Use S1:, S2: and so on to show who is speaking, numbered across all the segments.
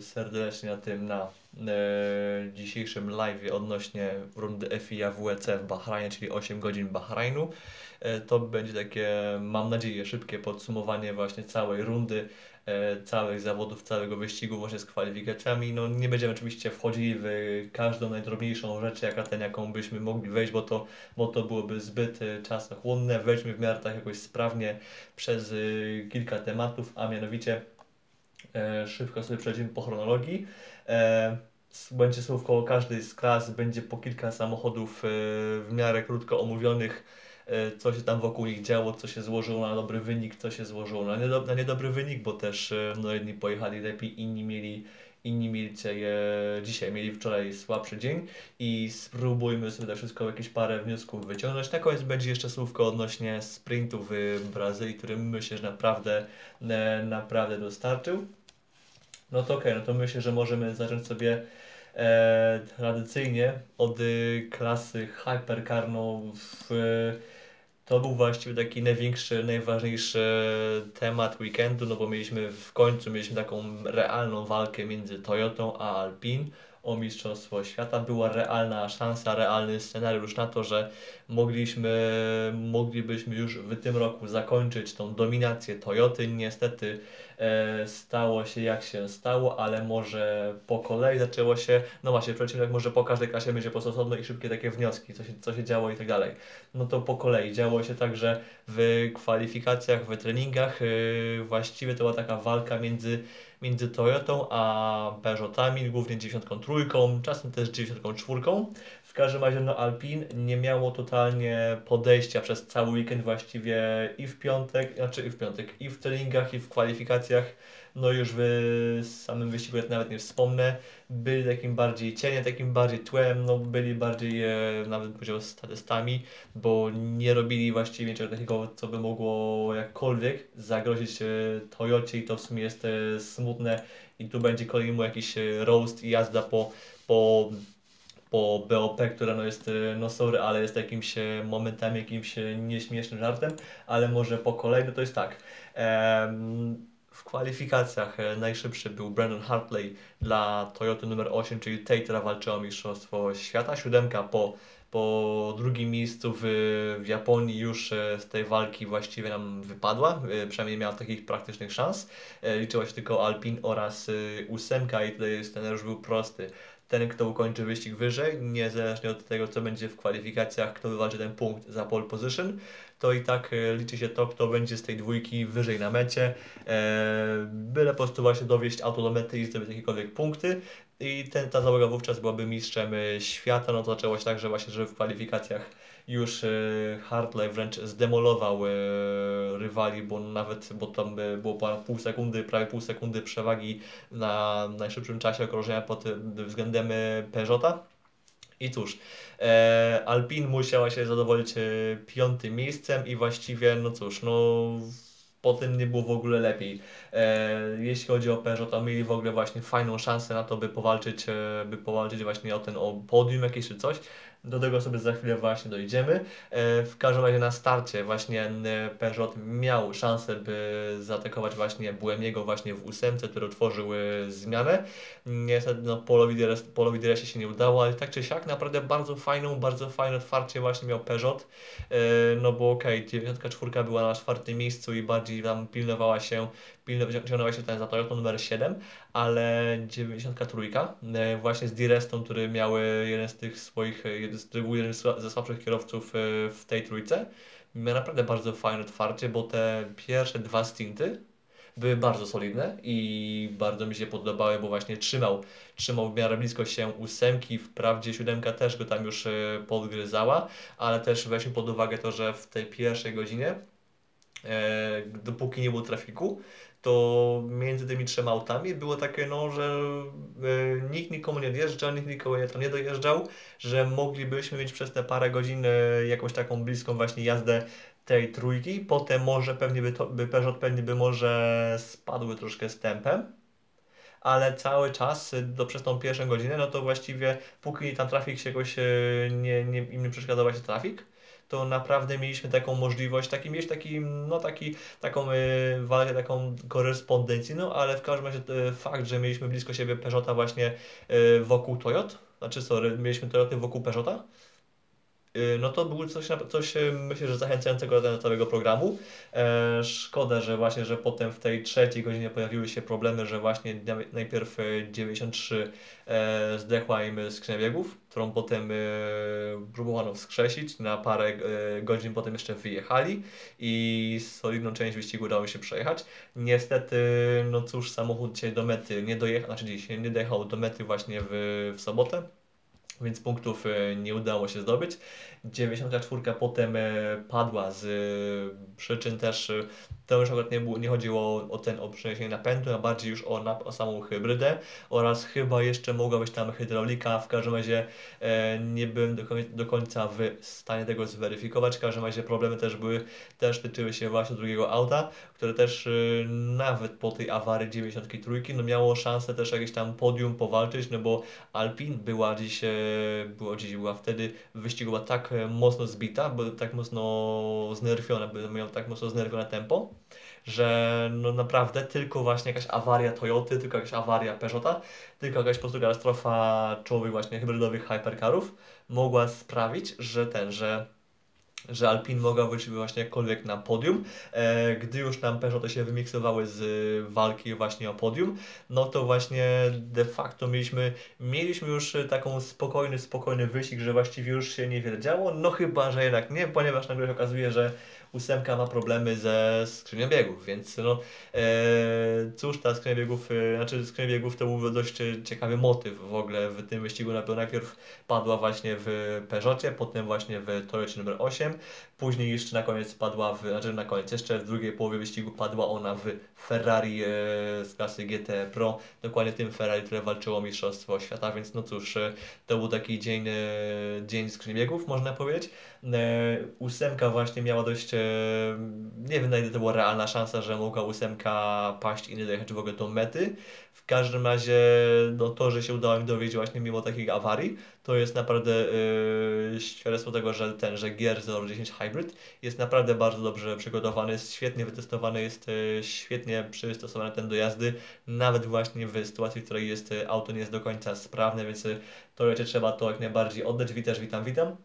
S1: Serdecznie na tym, na e, dzisiejszym live odnośnie rundy FIA WEC w Bahrajnie, czyli 8 godzin Bahrajnu. E, to będzie takie, mam nadzieję, szybkie podsumowanie właśnie całej rundy, e, całych zawodów, całego wyścigu właśnie z kwalifikacjami. No nie będziemy oczywiście wchodzili w każdą najdrobniejszą rzecz, jaka ten, jaką byśmy mogli wejść, bo to, bo to byłoby zbyt czasochłonne. Wejdźmy w miarę tak jakoś sprawnie przez kilka tematów, a mianowicie szybko sobie przejdziemy po chronologii. E, będzie słówko o każdej z klas, będzie po kilka samochodów e, w miarę krótko omówionych, e, co się tam wokół nich działo, co się złożyło na dobry wynik, co się złożyło na, niedo, na niedobry wynik, bo też e, no, jedni pojechali lepiej, inni mieli inni mieli dzisiaj, e, mieli wczoraj słabszy dzień i spróbujmy sobie to wszystko jakieś parę wniosków wyciągnąć. Na koniec będzie jeszcze słówko odnośnie sprintu w Brazylii, który myślę, że naprawdę, e, naprawdę dostarczył. No to okej, no to myślę, że możemy zacząć sobie e, tradycyjnie od y, klasy Hypercar. No, w, to był właściwie taki największy, najważniejszy temat weekendu, no bo mieliśmy w końcu mieliśmy taką realną walkę między Toyotą a Alpine o Mistrzostwo Świata. Była realna szansa, realny scenariusz na to, że mogliśmy, moglibyśmy już w tym roku zakończyć tą dominację Toyoty. Niestety e, stało się jak się stało, ale może po kolei zaczęło się, no właśnie, przeciwnik może po każdej klasie będzie po prostu osobno i szybkie takie wnioski, co się, co się działo i tak dalej. No to po kolei działo się tak, że w kwalifikacjach, w treningach e, właściwie to była taka walka między między Toyotą a Peugeotami, głównie 93, czasem też 94. W każdym razie no Alpine nie miało totalnie podejścia przez cały weekend właściwie i w piątek, znaczy i w piątek, i w treningach, i w kwalifikacjach. No już w samym wyścigu ja nawet nie wspomnę. Byli takim bardziej cieniem, takim bardziej tłem, no byli bardziej e, nawet powiedział statystami, bo nie robili właściwie niczego takiego, co by mogło jakkolwiek zagrozić e, Toyocie i to w sumie jest e, smutne i tu będzie kolejny jakiś e, roast i jazda po, po po BOP, która no jest, e, no sorry, ale jest jakimś e, momentami, jakimś e, nieśmiesznym żartem, ale może po kolei, no to jest tak. W kwalifikacjach najszybszy był Brandon Hartley dla Toyota numer 8, czyli tej, która walczyła o Mistrzostwo Świata. Siódemka po, po drugim miejscu w, w Japonii już z tej walki właściwie nam wypadła, przynajmniej miała takich praktycznych szans. Liczyła się tylko Alpin oraz ósemka i tutaj scenariusz był prosty. Ten, kto ukończy wyścig wyżej, niezależnie od tego, co będzie w kwalifikacjach, kto wywalczy ten punkt za pole position, to i tak e, liczy się to, kto będzie z tej dwójki wyżej na mecie. E, byle po prostu właśnie dowieść auto do mety i zdobyć jakiekolwiek punkty. I ten, ta załoga wówczas byłaby mistrzem e, świata. No to zaczęło się tak, że właśnie, że w kwalifikacjach już e, Hartley wręcz zdemolował e, rywali, bo nawet, bo tam e, było pół sekundy, prawie pół sekundy przewagi na najszybszym czasie okrążenia pod względem Peugeota. I cóż, Alpine musiała się zadowolić piątym miejscem i właściwie, no cóż, no po tym nie było w ogóle lepiej. E, jeśli chodzi o Peugeot, to mieli w ogóle właśnie fajną szansę na to, by powalczyć, by powalczyć właśnie o ten o podium jakieś czy coś. Do tego sobie za chwilę właśnie dojdziemy. E, w każdym razie na starcie właśnie Peugeot miał szansę, by zaatakować właśnie Buemiego właśnie w ósemce, który otworzył zmianę. Niestety no, Polowi Dires- Polowi Diresie się nie udało, ale tak czy siak naprawdę bardzo fajną, bardzo fajne otwarcie właśnie miał Peugeot. No bo okej, okay, 94 była na czwartym miejscu i bardziej tam pilnowała się, pilnowa- ciągnęła się ten za Toyota numer 7, ale 93 e, właśnie z Direstą, który miał jeden z tych swoich, sła- ze słabszych kierowców e, w tej trójce, miał naprawdę bardzo fajne otwarcie, bo te pierwsze dwa stinty były bardzo solidne i bardzo mi się podobały, bo właśnie trzymał, trzymał w miarę blisko się ósemki, wprawdzie siódemka też go tam już e, podgryzała, ale też weźmy pod uwagę to, że w tej pierwszej godzinie, e, dopóki nie było trafiku, to między tymi trzema autami było takie, no, że e, nikt nikomu nie odjeżdżał, nikt nikogo nie, tam nie dojeżdżał, że moglibyśmy mieć przez te parę godzin e, jakąś taką bliską właśnie jazdę tej trójki, potem może pewnie by, to, by Peugeot pewnie by może spadły troszkę z tempem, ale cały czas y, do, przez tą pierwszą godzinę, no to właściwie póki tam trafik się jakoś e, nie, nie, im nie przeszkadzał właśnie trafik, to naprawdę mieliśmy taką możliwość, taki, mieć taki, no taki, taką y, walkę, taką korespondencyjną, ale w każdym razie y, fakt, że mieliśmy blisko siebie Peugeota właśnie y, wokół Toyot, znaczy sorry, mieliśmy Toyoty wokół Peugeota, no to było coś, coś y, myślę, że zachęcającego do całego programu. E, szkoda, że właśnie, że potem w tej trzeciej godzinie pojawiły się problemy, że właśnie najpierw 93 e, zdechła im skrzynia biegów, którą potem e, próbowano wskrzesić, na parę e, godzin potem jeszcze wyjechali i solidną część wyścigu udało się przejechać. Niestety, no cóż, samochód dzisiaj do mety nie dojechał, znaczy dzisiaj nie dojechał do mety właśnie w, w sobotę więc punktów e, nie udało się zdobyć. 94 potem e, padła z e, przyczyn też, to już akurat nie, było, nie chodziło o, ten, o przeniesienie napędu, a bardziej już o, na, o samą hybrydę oraz chyba jeszcze mogła być tam hydraulika, w każdym razie e, nie byłem do, do, końca w stanie tego zweryfikować, w każdym razie problemy też były, też tyczyły się właśnie drugiego auta, które też e, nawet po tej awarii 93 no miało szansę też jakieś tam podium powalczyć, no bo Alpin była dziś, e, była dziś, była wtedy wyścigowa tak mocno zbita, bo tak mocno znerfiona, miał tak mocno znerfione tempo, że no naprawdę tylko właśnie jakaś awaria Toyoty, tylko jakaś awaria Peugeota, tylko jakaś po prostu katastrofa czołowych właśnie hybrydowych hypercarów mogła sprawić, że ten, że że Alpine mogła wrócić właśnie jakkolwiek na podium. E, gdy już nam Peugeoty się wymiksowały z walki właśnie o podium, no to właśnie de facto mieliśmy, mieliśmy już taką spokojny, spokojny wyścig, że właściwie już się niewiele działo, no chyba, że jednak nie, ponieważ nagle się okazuje, że ósemka ma problemy ze skrzynią biegów, więc no e, cóż ta skrzynia biegów, e, znaczy skrzynia biegów to był dość ciekawy motyw w ogóle w tym wyścigu, najpierw padła właśnie w Peugeotie, potem właśnie w Toyocie numer 8, później jeszcze na koniec padła w, znaczy na koniec, jeszcze w drugiej połowie wyścigu padła ona w Ferrari e, z klasy GT Pro, dokładnie tym Ferrari, które walczyło o Mistrzostwo Świata, więc no cóż, e, to był taki dzień, e, dzień skrzyni biegów, można powiedzieć. E, ósemka właśnie miała dość, e, nie wiem na ile to była realna szansa, że mogła ósemka paść i nie dojechać w ogóle do mety. W każdym razie no, to, że się udało im dowieść właśnie mimo takich awarii, to jest naprawdę yy, świadectwo tego, że ten, że Gear 010 Hybrid jest naprawdę bardzo dobrze przygotowany, jest świetnie wytestowany, jest yy, świetnie przystosowany ten do jazdy, nawet właśnie w sytuacji, w której jest, yy, auto nie jest do końca sprawne, więc yy, to trzeba to jak najbardziej oddać. Witam, witam, witam.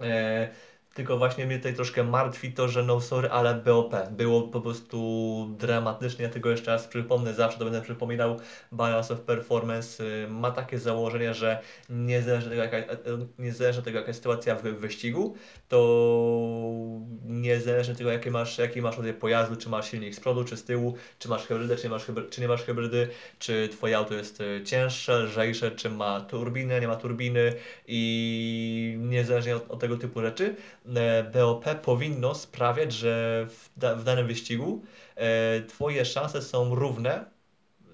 S1: E, tylko właśnie mnie tutaj troszkę martwi to, że no sorry, ale BOP było po prostu dramatycznie. Ja tego jeszcze raz przypomnę, zawsze to będę przypominał. Balance of Performance y, ma takie założenie, że niezależnie tego, jaka, niezależnie tego, jest sytuacja w wyścigu, to niezależnie tego, jakie masz, jaki masz rodzaj pojazdu, czy masz silnik z przodu, czy z tyłu, czy masz hybrydę, czy nie masz, hybry, czy nie masz hybrydy, czy twoje auto jest y, cięższe, lżejsze, czy ma turbinę, nie ma turbiny i niezależnie od, od tego typu rzeczy, BOP powinno sprawiać, że w, da, w danym wyścigu e, Twoje szanse są równe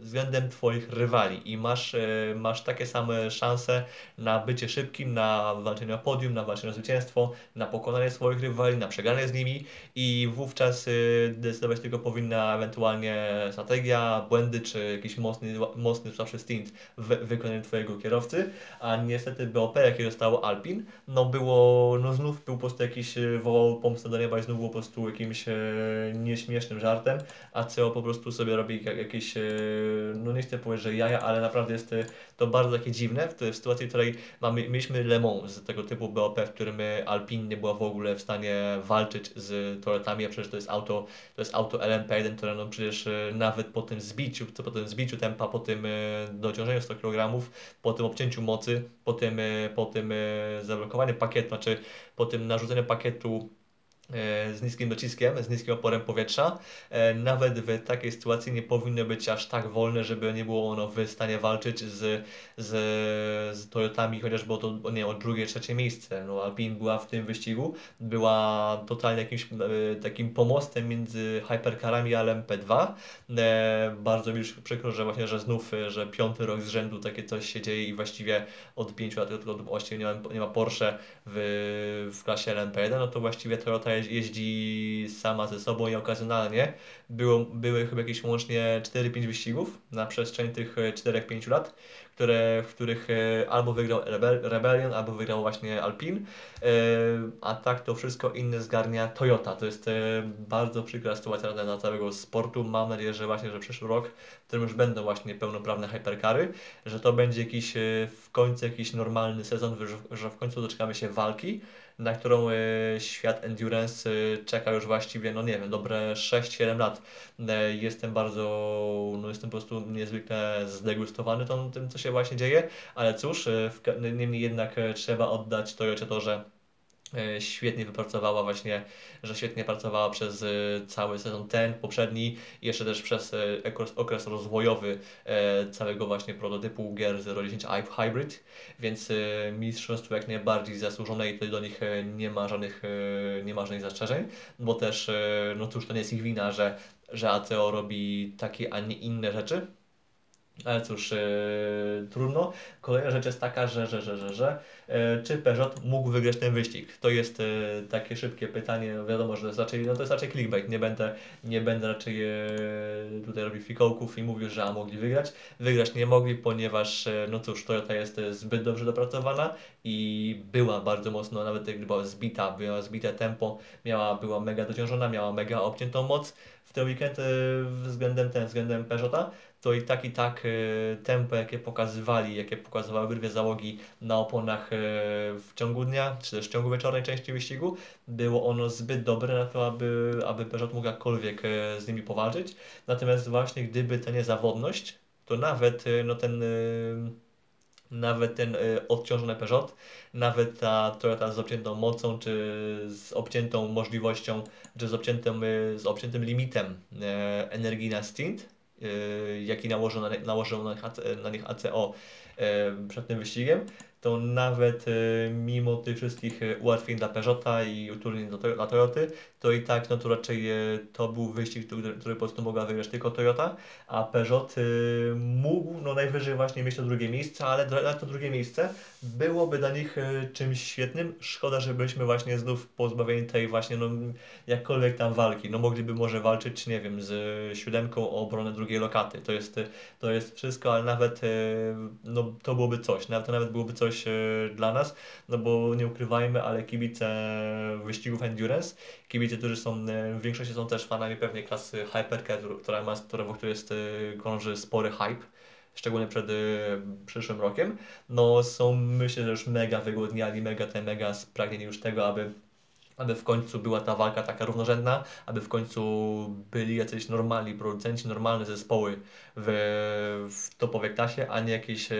S1: względem Twoich rywali i masz, e, masz takie same szanse na bycie szybkim, na walczenie o podium, na walczenie o zwycięstwo, na pokonanie swoich rywali, na przegranie z nimi i wówczas e, decydować tylko powinna ewentualnie strategia, błędy czy jakiś mocny, mocny słabszy stint w wykonaniu Twojego kierowcy, a niestety BOP, jakie zostało Alpin, no było, no znów był po prostu jakiś, e, wołał pomstę do nieba i znów było po prostu jakimś nieśmiesznym żartem, a CO po prostu sobie robi jakieś no nie chcę powiedzieć, że jaja, ale naprawdę jest y, to bardzo takie dziwne w, w sytuacji, w której mamy, mieliśmy Le Mans z tego typu BOP, w którym y, Alpine nie była w ogóle w stanie walczyć z Toretami, a przecież to jest auto, to jest auto LMP1, które no przecież y, nawet po tym zbiciu, po tym zbiciu tempa, po tym dociążeniu 100 kg, po tym obcięciu mocy, po tym, po tym zablokowaniu pakietu, znaczy po tym narzuceniu pakietu z niskim dociskiem, z niskim oporem powietrza, e, nawet w takiej sytuacji nie powinno być aż tak wolne, żeby nie było ono w stanie walczyć z, z, z Toyotami, chociaż było to nie o drugie, trzecie miejsce. No, Alpine była w tym wyścigu, była totalnie jakimś e, takim pomostem między hypercarami a LMP2. Bardzo mi już przykro, że właśnie, że znów, że piąty rok z rzędu takie coś się dzieje i właściwie od pięciu lat, od, od, nie ma, nie ma Porsche w, w klasie LMP1, no to właściwie Toyota jeździ sama ze sobą i okazjonalnie. Było, były chyba jakieś łącznie 4-5 wyścigów na przestrzeni tych 4-5 lat które, w których e, albo wygrał Rebellion, albo wygrał właśnie Alpine, e, a tak to wszystko inne zgarnia Toyota. To jest e, bardzo przykra sytuacja dla całego sportu. Mam nadzieję, że właśnie, że przyszły rok, w którym już będą właśnie pełnoprawne hyperkary, że to będzie jakiś w końcu jakiś normalny sezon, że w końcu doczekamy się walki, na którą e, świat endurance e, czeka już właściwie, no nie wiem, dobre 6-7 lat. E, jestem bardzo, no jestem po prostu niezwykle zdegustowany tą, tym, co się właśnie dzieje, ale cóż, niemniej jednak trzeba oddać Toyocie to, że świetnie wypracowała właśnie, że świetnie pracowała przez e, cały sezon ten, poprzedni i jeszcze też przez e, okres rozwojowy całego właśnie prototypu gier 010 Hybrid, więc mistrzostwo jak najbardziej zasłużone i tutaj do nich nie ma żadnych, nie ma żadnych zastrzeżeń, bo też, no cóż, to nie jest ich wina, że, że ACO robi takie, a nie inne rzeczy, ale cóż, yy, trudno. Kolejna rzecz jest taka, że, że, że, że, że yy, czy Peugeot mógł wygrać ten wyścig? To jest yy, takie szybkie pytanie, no wiadomo, że to jest raczej, no to jest raczej clickbait, nie będę, nie będę raczej tutaj robił fikołków i mówił, że a mogli wygrać. Wygrać nie mogli, ponieważ, no cóż, Toyota jest zbyt dobrze dopracowana i była bardzo mocno, nawet jak była zbita, była zbite tempo, miała, była mega dociążona, miała mega obciętą moc w ten weekend względem ten, względem Peugeota to i tak i tak e, tempo, jakie pokazywali, jakie pokazywały dwie załogi na oponach e, w ciągu dnia, czy też w ciągu wieczornej części wyścigu, było ono zbyt dobre na to, aby, aby Peugeot mógł jakkolwiek e, z nimi powalczyć. Natomiast właśnie gdyby ta niezawodność, to nawet no ten nawet ten odciążony Peugeot, nawet ta Toyota z obciętą mocą, czy z obciętą możliwością, czy z obciętym, z obciętym limitem energii na stint, jaki nałożył na, nałożył na, nich ACO y, przed tym wyścigiem, to nawet y, mimo tych wszystkich ułatwień dla Peugeota i utrudnień dla Toyoty, to i tak no to raczej to był wyścig, który, który po prostu mogła wygrać tylko Toyota, a Peugeot mógł no najwyżej właśnie mieć to drugie miejsce, ale to drugie miejsce byłoby dla nich czymś świetnym. Szkoda, że byliśmy właśnie znów pozbawieni tej właśnie no jakkolwiek tam walki. No mogliby może walczyć, nie wiem, z siódemką o obronę drugiej lokaty. To jest, to jest wszystko, ale nawet e, no, to byłoby coś. Nawet, to nawet byłoby coś e, dla nas, no bo nie ukrywajmy, ale kibice wyścigów endurance, kibice, którzy są e, w większości są też fanami pewnej klasy Hypercar, która ma, która, wokół jest krąży spory hype szczególnie przed przyszłym rokiem, no są myślę, że już mega wygłodniali, mega te mega spragnieni już tego, aby aby w końcu była ta walka taka równorzędna, aby w końcu byli jacyś normalni producenci, normalne zespoły w, w topowej klasie, a nie jakieś e,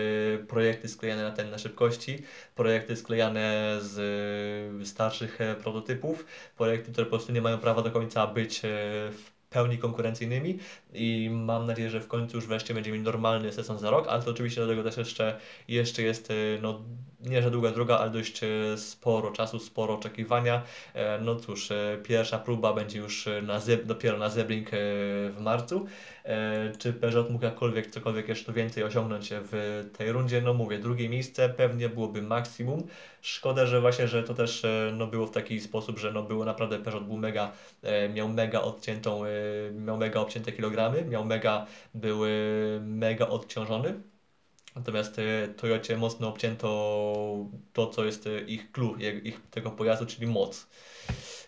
S1: projekty sklejane na ten na szybkości, projekty sklejane z starszych e, prototypów, projekty, które po prostu nie mają prawa do końca być e, w pełni konkurencyjnymi i mam nadzieję, że w końcu już wreszcie będziemy mieli normalny sezon za rok, ale to oczywiście do tego też jeszcze, jeszcze jest no, nie że długa droga, ale dość y, sporo czasu, sporo oczekiwania. E, no cóż, y, pierwsza próba będzie już na dopiero na Zebring w marcu. E, czy Peugeot mógł jakkolwiek, cokolwiek jeszcze więcej osiągnąć w tej rundzie? No mówię, drugie miejsce pewnie byłoby maksimum. Szkoda, że właśnie, że to też e, no, było w taki sposób, że no, było naprawdę Peugeot był mega, miał mega odciętą, miał mega obcięte kilogramy miał mega, były mega odciążony. Natomiast e, Toyocie mocno obcięto to, co jest e, ich clue, ich tego pojazdu, czyli moc.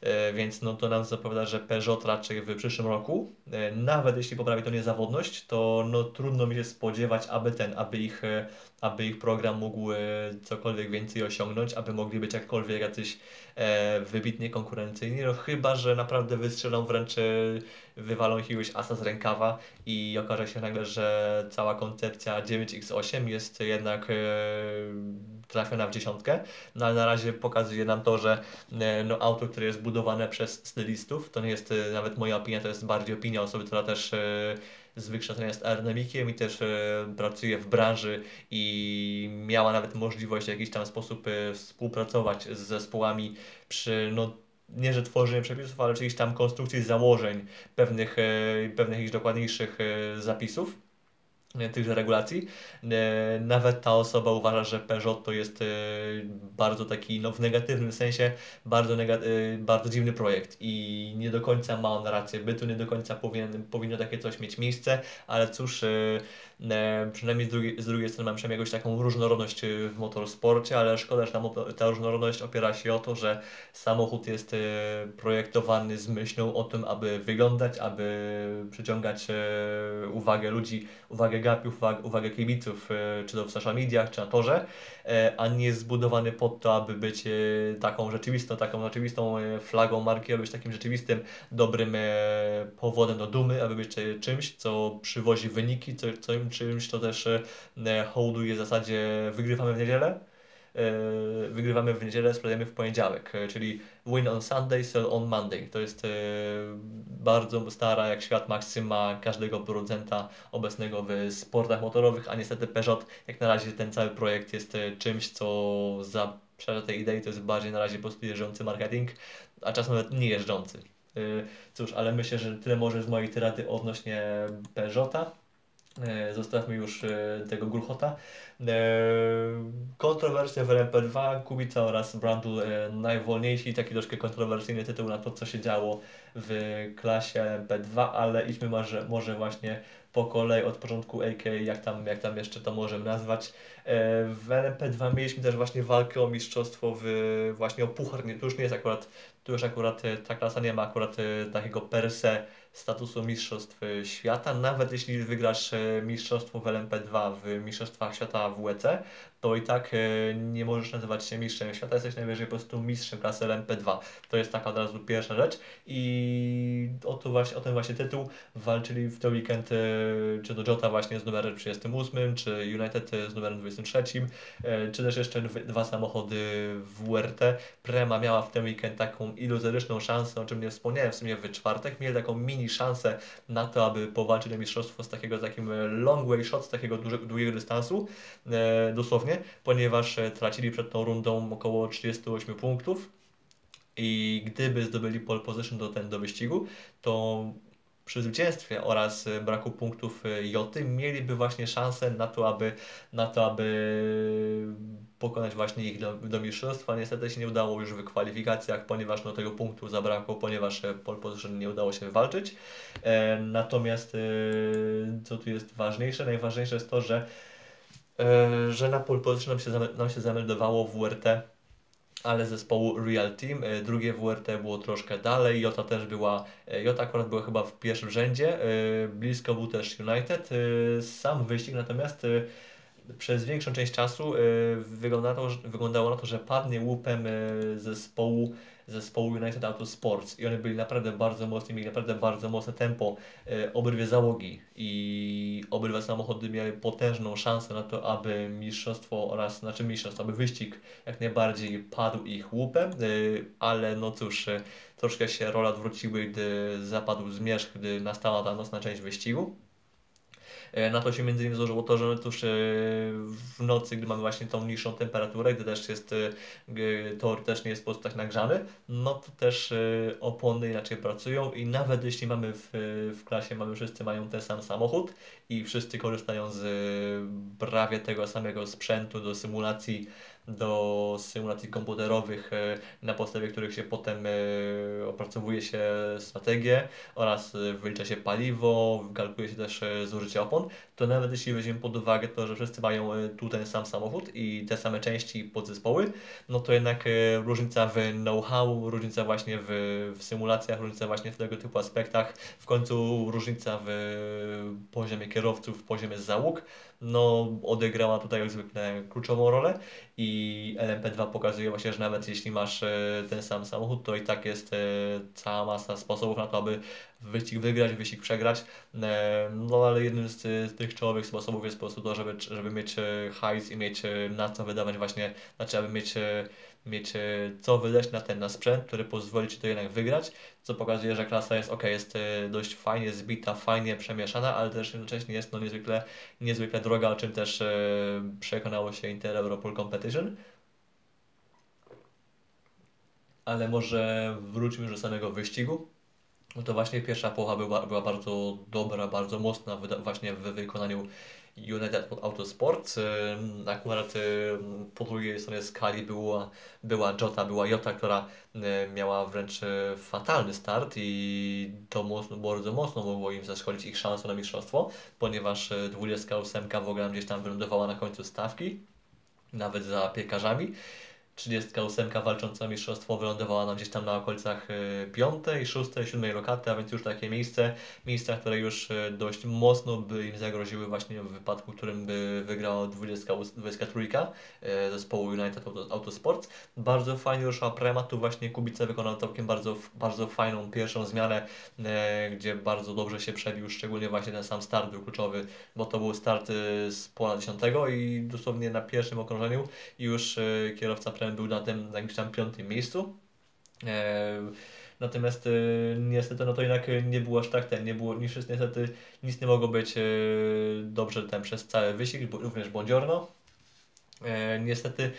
S1: E, więc no to nam zapowiada, że Peugeot raczej w przyszłym roku, nawet jeśli poprawi to niezawodność, to no trudno mi się spodziewać, aby ten, aby ich, aby ich program mógł cokolwiek więcej osiągnąć, aby mogli być jakkolwiek jacyś wybitnie konkurencyjni, no chyba, że naprawdę wystrzelą wręcz wywalą jakiegoś asa z rękawa i okaże się nagle, że cała koncepcja 9x8 jest jednak e, trafiona w dziesiątkę, no ale na razie pokazuje nam to, że e, no, auto, które jest budowane przez stylistów, to nie jest e, nawet moja opinia, to jest bardziej opinia osoby, która też e, z wykształcenia jest aerodynamikiem i też e, pracuje w branży i miała nawet możliwość w jakiś tam sposób e, współpracować z zespołami przy no, nie że tworzenie przepisów, ale jakiejś tam konstrukcji założeń pewnych, e, pewnych jakichś dokładniejszych e, zapisów. e, tychże regulacji. Nawet ta osoba uważa, że Peugeot to jest bardzo taki, no w negatywnym sensie, bardzo, bardzo dziwny projekt i nie do końca ma on rację bytu, nie do końca powinien, powinno takie coś mieć miejsce, ale cóż, przynajmniej z drugiej, z drugiej strony mam przynajmniej jakąś taką różnorodność w motorsporcie, ale szkoda, że ta różnorodność opiera się o to, że samochód jest projektowany z myślą o tym, aby wyglądać, aby przyciągać uwagę ludzi, uwagę gapiów, uwagę, kibiców, e, czy to w social mediach, czy na torze, e, a nie jest zbudowany pod to, aby być e, taką rzeczywistą, taką rzeczywistą flagą marki, aby być takim rzeczywistym, dobrym powodem do dumy, aby być czymś, co przywozi wyniki, co, co czymś, co też hołduje w zasadzie wygrywamy w niedzielę, E, wygrywamy w niedzielę, sprzedajemy w poniedziałek, e, czyli win on Sunday, sell on Monday. To jest e, bardzo stara jak świat maksyma każdego producenta obecnego w sportach motorowych, a niestety Peugeot jak na razie ten cały projekt jest czymś, co zaprzecza tej idei, to jest bardziej na razie po prostu jeżdżący marketing, a czasem nawet nie jeżdżący. Cóż, ale myślę, że tyle może z mojej tyrady odnośnie Peugeota. Zostawmy już tego Gulchota. Kontrowersja w LMP2, Kubica oraz Brandl najwolniejsi, taki troszkę kontrowersyjny tytuł na to, co się działo w klasie LMP2, ale idźmy może, może właśnie po kolei od początku AK, jak tam, jak tam jeszcze to możemy nazwać. W LMP2 mieliśmy też właśnie walkę o mistrzostwo w, właśnie o puchar, to już nie jest akurat, tu już akurat ta klasa nie ma akurat takiego per se statusu Mistrzostw Świata. Nawet jeśli wygrasz e, Mistrzostwo w LMP2 w Mistrzostwach Świata w WEC, to i tak e, nie możesz nazywać się mistrzem świata, jesteś najwyżej po prostu mistrzem klasy LMP2. To jest taka od razu pierwsza rzecz i o, to właśnie, o ten właśnie tytuł walczyli w ten weekend e, czy do Jota właśnie z numerem 38, czy United z numerem 23, czy też jeszcze dwa samochody w WRT. Prema miała w ten weekend taką iluzoryczną szansę, o czym nie wspomniałem w sumie w czwartek, mieli taką mini szansę na to, aby powalczyć o mistrzostwo z takiego takim long way shot, z takiego długiego dystansu, dosłownie ponieważ e, tracili przed tą rundą około 38 punktów i gdyby zdobyli pole position do, ten, do wyścigu, to przy zwycięstwie oraz e, braku punktów Joty mieliby właśnie szansę na to, aby, na to, aby pokonać właśnie ich do, do mistrzostwa. Niestety się nie udało już w kwalifikacjach, ponieważ no, tego punktu zabrakło, ponieważ pole position nie udało się wywalczyć. E, natomiast e, co tu jest ważniejsze? Najważniejsze jest to, że E, że na pole position nam się, nam się zameldowało WRT, ale zespołu Real Team. E, drugie WRT było troszkę dalej, Jota też była, e, Jota akurat była chyba w pierwszym rzędzie, blisko był też United. Sam wyścig natomiast przez większą część czasu wyglądało na to, że padnie łupem zespołu zespołu United Auto Sports i oni byli naprawdę bardzo mocni, mieli naprawdę bardzo mocne tempo, e, obydwie załogi i obydwa samochody miały potężną szansę na to, aby mistrzostwo oraz, znaczy mistrzostwo, aby wyścig jak najbardziej padł ich łupem, e, ale no cóż, e, troszkę się rola odwróciły, gdy zapadł zmierzch, gdy nastała ta nocna część wyścigu. E, na to się między innymi złożyło to, że tuż e, w nocy, gdy mamy właśnie tą niższą temperaturę, gdy też jest e, tor też nie jest po prostu tak nagrzany, no to też opony inaczej pracują i nawet jeśli mamy w, w klasie, mamy wszyscy mają ten sam samochód i wszyscy korzystają z prawie tego samego sprzętu do symulacji do symulacji komputerowych, e, na podstawie których się potem e, opracowuje się strategię oraz e, wylicza się paliwo, kalkuluje się też zużycie opon, to nawet jeśli weźmiemy pod uwagę to, że wszyscy mają tu ten sam samochód i te same części podzespoły, no to jednak różnica w know-how, różnica właśnie w, w symulacjach, różnica właśnie w tego typu aspektach, w końcu różnica w poziomie kierowców, w poziomie załóg, no odegrała tutaj jak zwykle kluczową rolę i LMP2 pokazuje właśnie, że nawet jeśli masz e, ten sam samochód, to i tak jest e, cała masa sposobów na to, aby wyścig wygrać, wyścig przegrać. E, no ale jednym z, z tych czołowych sposobów jest po prostu to, żeby, żeby mieć hajs i mieć na co wydawać właśnie, znaczy aby mieć mieć e, co wydać na ten na sprzęt, który pozwoli Ci to jednak wygrać, co pokazuje, że klasa jest ok, jest e, dość fajnie zbita, fajnie przemieszana, ale też jednocześnie jest no niezwykle, niezwykle droga, o czym też e, przekonało się Inter Europol Competition. Ale może wróćmy już do samego wyścigu. No to właśnie pierwsza połowa była, była bardzo dobra, bardzo mocna właśnie w wykonaniu United Autosport. Akurat po drugiej stronie skali była, była Jota, była Jota, która miała wręcz fatalny start i to mocno, bardzo mocno mogło im zaszkodzić ich szansę na mistrzostwo, ponieważ 28 w ogóle gdzieś tam wylądowała na końcu stawki, nawet za piekarzami. 38 walcząca o mistrzostwo wylądowała nam gdzieś tam na okolicach 5, 6, 7 lokaty, a więc już takie miejsce, miejsca, które już e, dość mocno by im zagroziły właśnie w wypadku, w którym by wygrała 20, 23 e, zespołu United Autosports. Bardzo fajnie ruszyła prema, tu właśnie Kubica wykonał całkiem bardzo, bardzo fajną pierwszą zmianę, e, gdzie bardzo dobrze się przebił, szczególnie właśnie ten sam start był kluczowy, bo to był start z pola 10 i dosłownie na pierwszym okrążeniu już kierowca prem był na tym jakimś tam piątym miejscu. E, natomiast e, niestety no to jednak nie było aż tak ten, nie było, niż niestety nic nie mogło być e, dobrze ten przez cały wyścig, również Błądziorno. E, niestety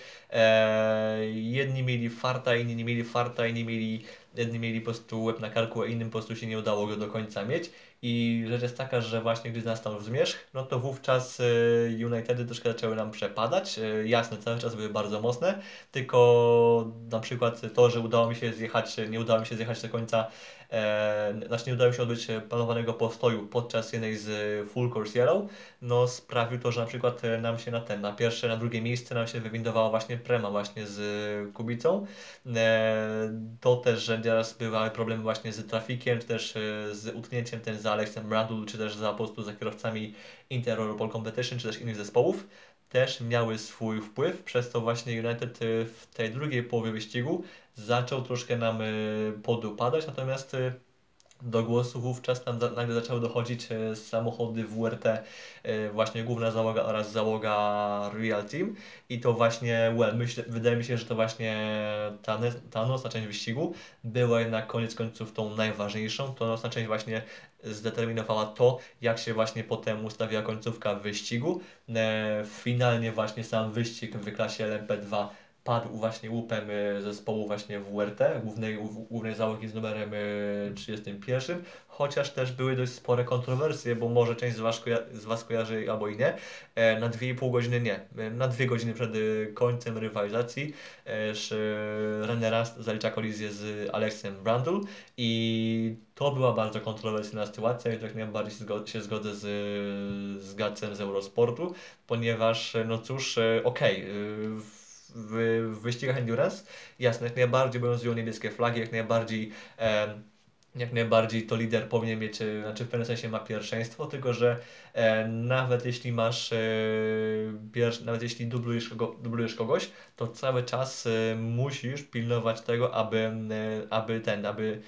S1: jedni mieli farta, inni nie mieli farta, inni mieli, jedni mieli po prostu łeb na karku, a innym po prostu się nie udało go do końca mieć. I rzecz jest taka, że właśnie gdy nastał zmierzch, no to wówczas e, Unitedy troszkę zaczęły nam przepadać. E, jasne, cały czas były bardzo mocne, tylko na przykład to, że udało mi się zjechać, nie udało mi się zjechać do końca znaczy nie udało się odbyć planowanego postoju podczas jednej z Full Course Yellow, no sprawił to, że na przykład nam się na ten, na pierwsze, na drugie miejsce nam się wywindowała właśnie Prema właśnie z Kubicą. E, to też, że teraz bywały problemy właśnie z trafikiem, czy też e, z utknięciem ten za Alexem Brandul, czy też za po prostu za kierowcami Inter Europol Competition, czy też innych zespołów też miały swój wpływ, przez to właśnie United w tej drugiej połowie wyścigu zaczął troszkę nam e, podupadać, natomiast e, do głosu wówczas nagle zaczęły dochodzić e, samochody WRT, właśnie główna załoga oraz załoga Real Team i to właśnie, well, myślę, wydaje mi się, że to właśnie ta, ta nocna część wyścigu była jednak koniec końców tą najważniejszą, to nocna część właśnie zdeterminowała to, jak się właśnie potem ustawiła końcówka wyścigu. Finalnie właśnie sam wyścig w klasie LMP2 padł właśnie łupem e, zespołu właśnie WRT, głównej, głównej załogi z numerem 31, e, chociaż też były dość spore kontrowersje, bo może część z Was, koja- z was kojarzy albo i nie, e, na 2,5 godziny nie. Na 2 godziny przed końcem rywalizacji René Rast zalicza kolizję z Alexem Brandl i to była bardzo kontrowersyjna sytuacja i tak najbardziej się zgodzę z, z Gacem z Eurosportu, ponieważ no cóż, okej, okay, w, wyścigach endurance, jasne, jak najbardziej obowiązują niebieskie flagi, jak najbardziej jak najbardziej to lider powinien mieć, e, znaczy w pewnym sensie ma pierwszeństwo, tylko że e, nawet jeśli masz, e, nawet jeśli dublujesz, kogo, dublujesz kogoś, to cały czas e, musisz pilnować tego, aby, e, aby ten, aby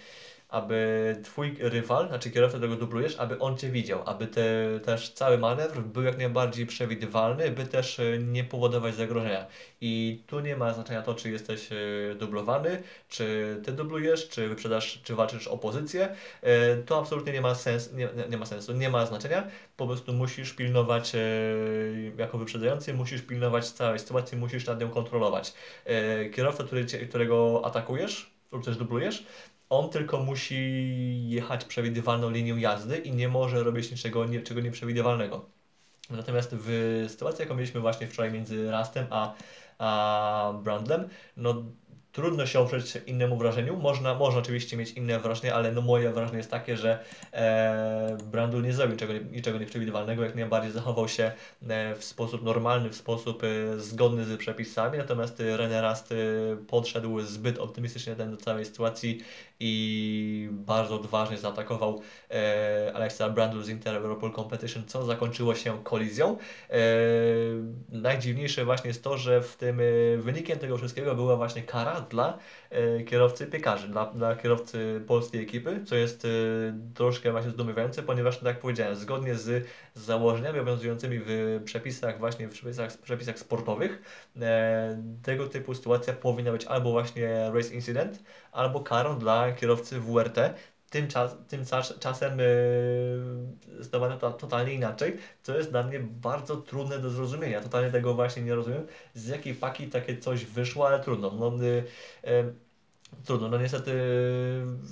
S1: aby twój rywal, znaczy kierowca, którego dublujesz, aby on cię widział, aby te, też cały manewr był jak najbardziej przewidywalny, by też e, nie powodować zagrożenia. I tu nie ma znaczenia to, czy jesteś e, dublowany, czy ty dublujesz, czy wyprzedasz, czy walczysz o pozycję. E, to absolutnie nie ma, sens, nie, nie ma sensu, nie ma znaczenia. Po prostu musisz pilnować, jako wyprzedzający, musisz pilnować całej sytuacji, musisz nad nią kontrolować. Kierowca, który którego atakujesz, lub też dublujesz, on tylko musi jechać przewidywalną linią jazdy i nie może robić niczego niczego nieprzewidywalnego. Natomiast w sytuacji, jaką mieliśmy właśnie wczoraj między Rastem a, a Brandlem, no trudno się oprzeć innemu wrażeniu. Można, można oczywiście mieć inne wrażenie, ale no moje wrażenie jest takie, że e, Brandul nie zrobił niczego, niczego nieprzewidywalnego, jak najbardziej zachował się e, w sposób normalny, w sposób e, zgodny z przepisami, natomiast e, René Rast e, podszedł zbyt optymistycznie do całej sytuacji i bardzo odważnie zaatakował e, Alexa Brandl z Inter Europol Competition, co zakończyło się kolizją. E, najdziwniejsze właśnie jest to, że w tym e, wynikiem tego wszystkiego była właśnie kara dla e, kierowcy piekarzy, dla, dla kierowcy polskiej ekipy, co jest e, troszkę właśnie zdumiewające, ponieważ, tak jak powiedziałem, zgodnie z założeniami obowiązującymi w przepisach właśnie w przepisach, przepisach sportowych, e, tego typu sytuacja powinna być albo właśnie race incident, albo karą dla kierowcy WRT. Tymczas, tymczasem yy, zdawane to totalnie inaczej, co jest dla mnie bardzo trudne do zrozumienia. Totalnie tego właśnie nie rozumiem, z jakiej paki takie coś wyszło, ale trudno. No, yy, yy, Trudno, no niestety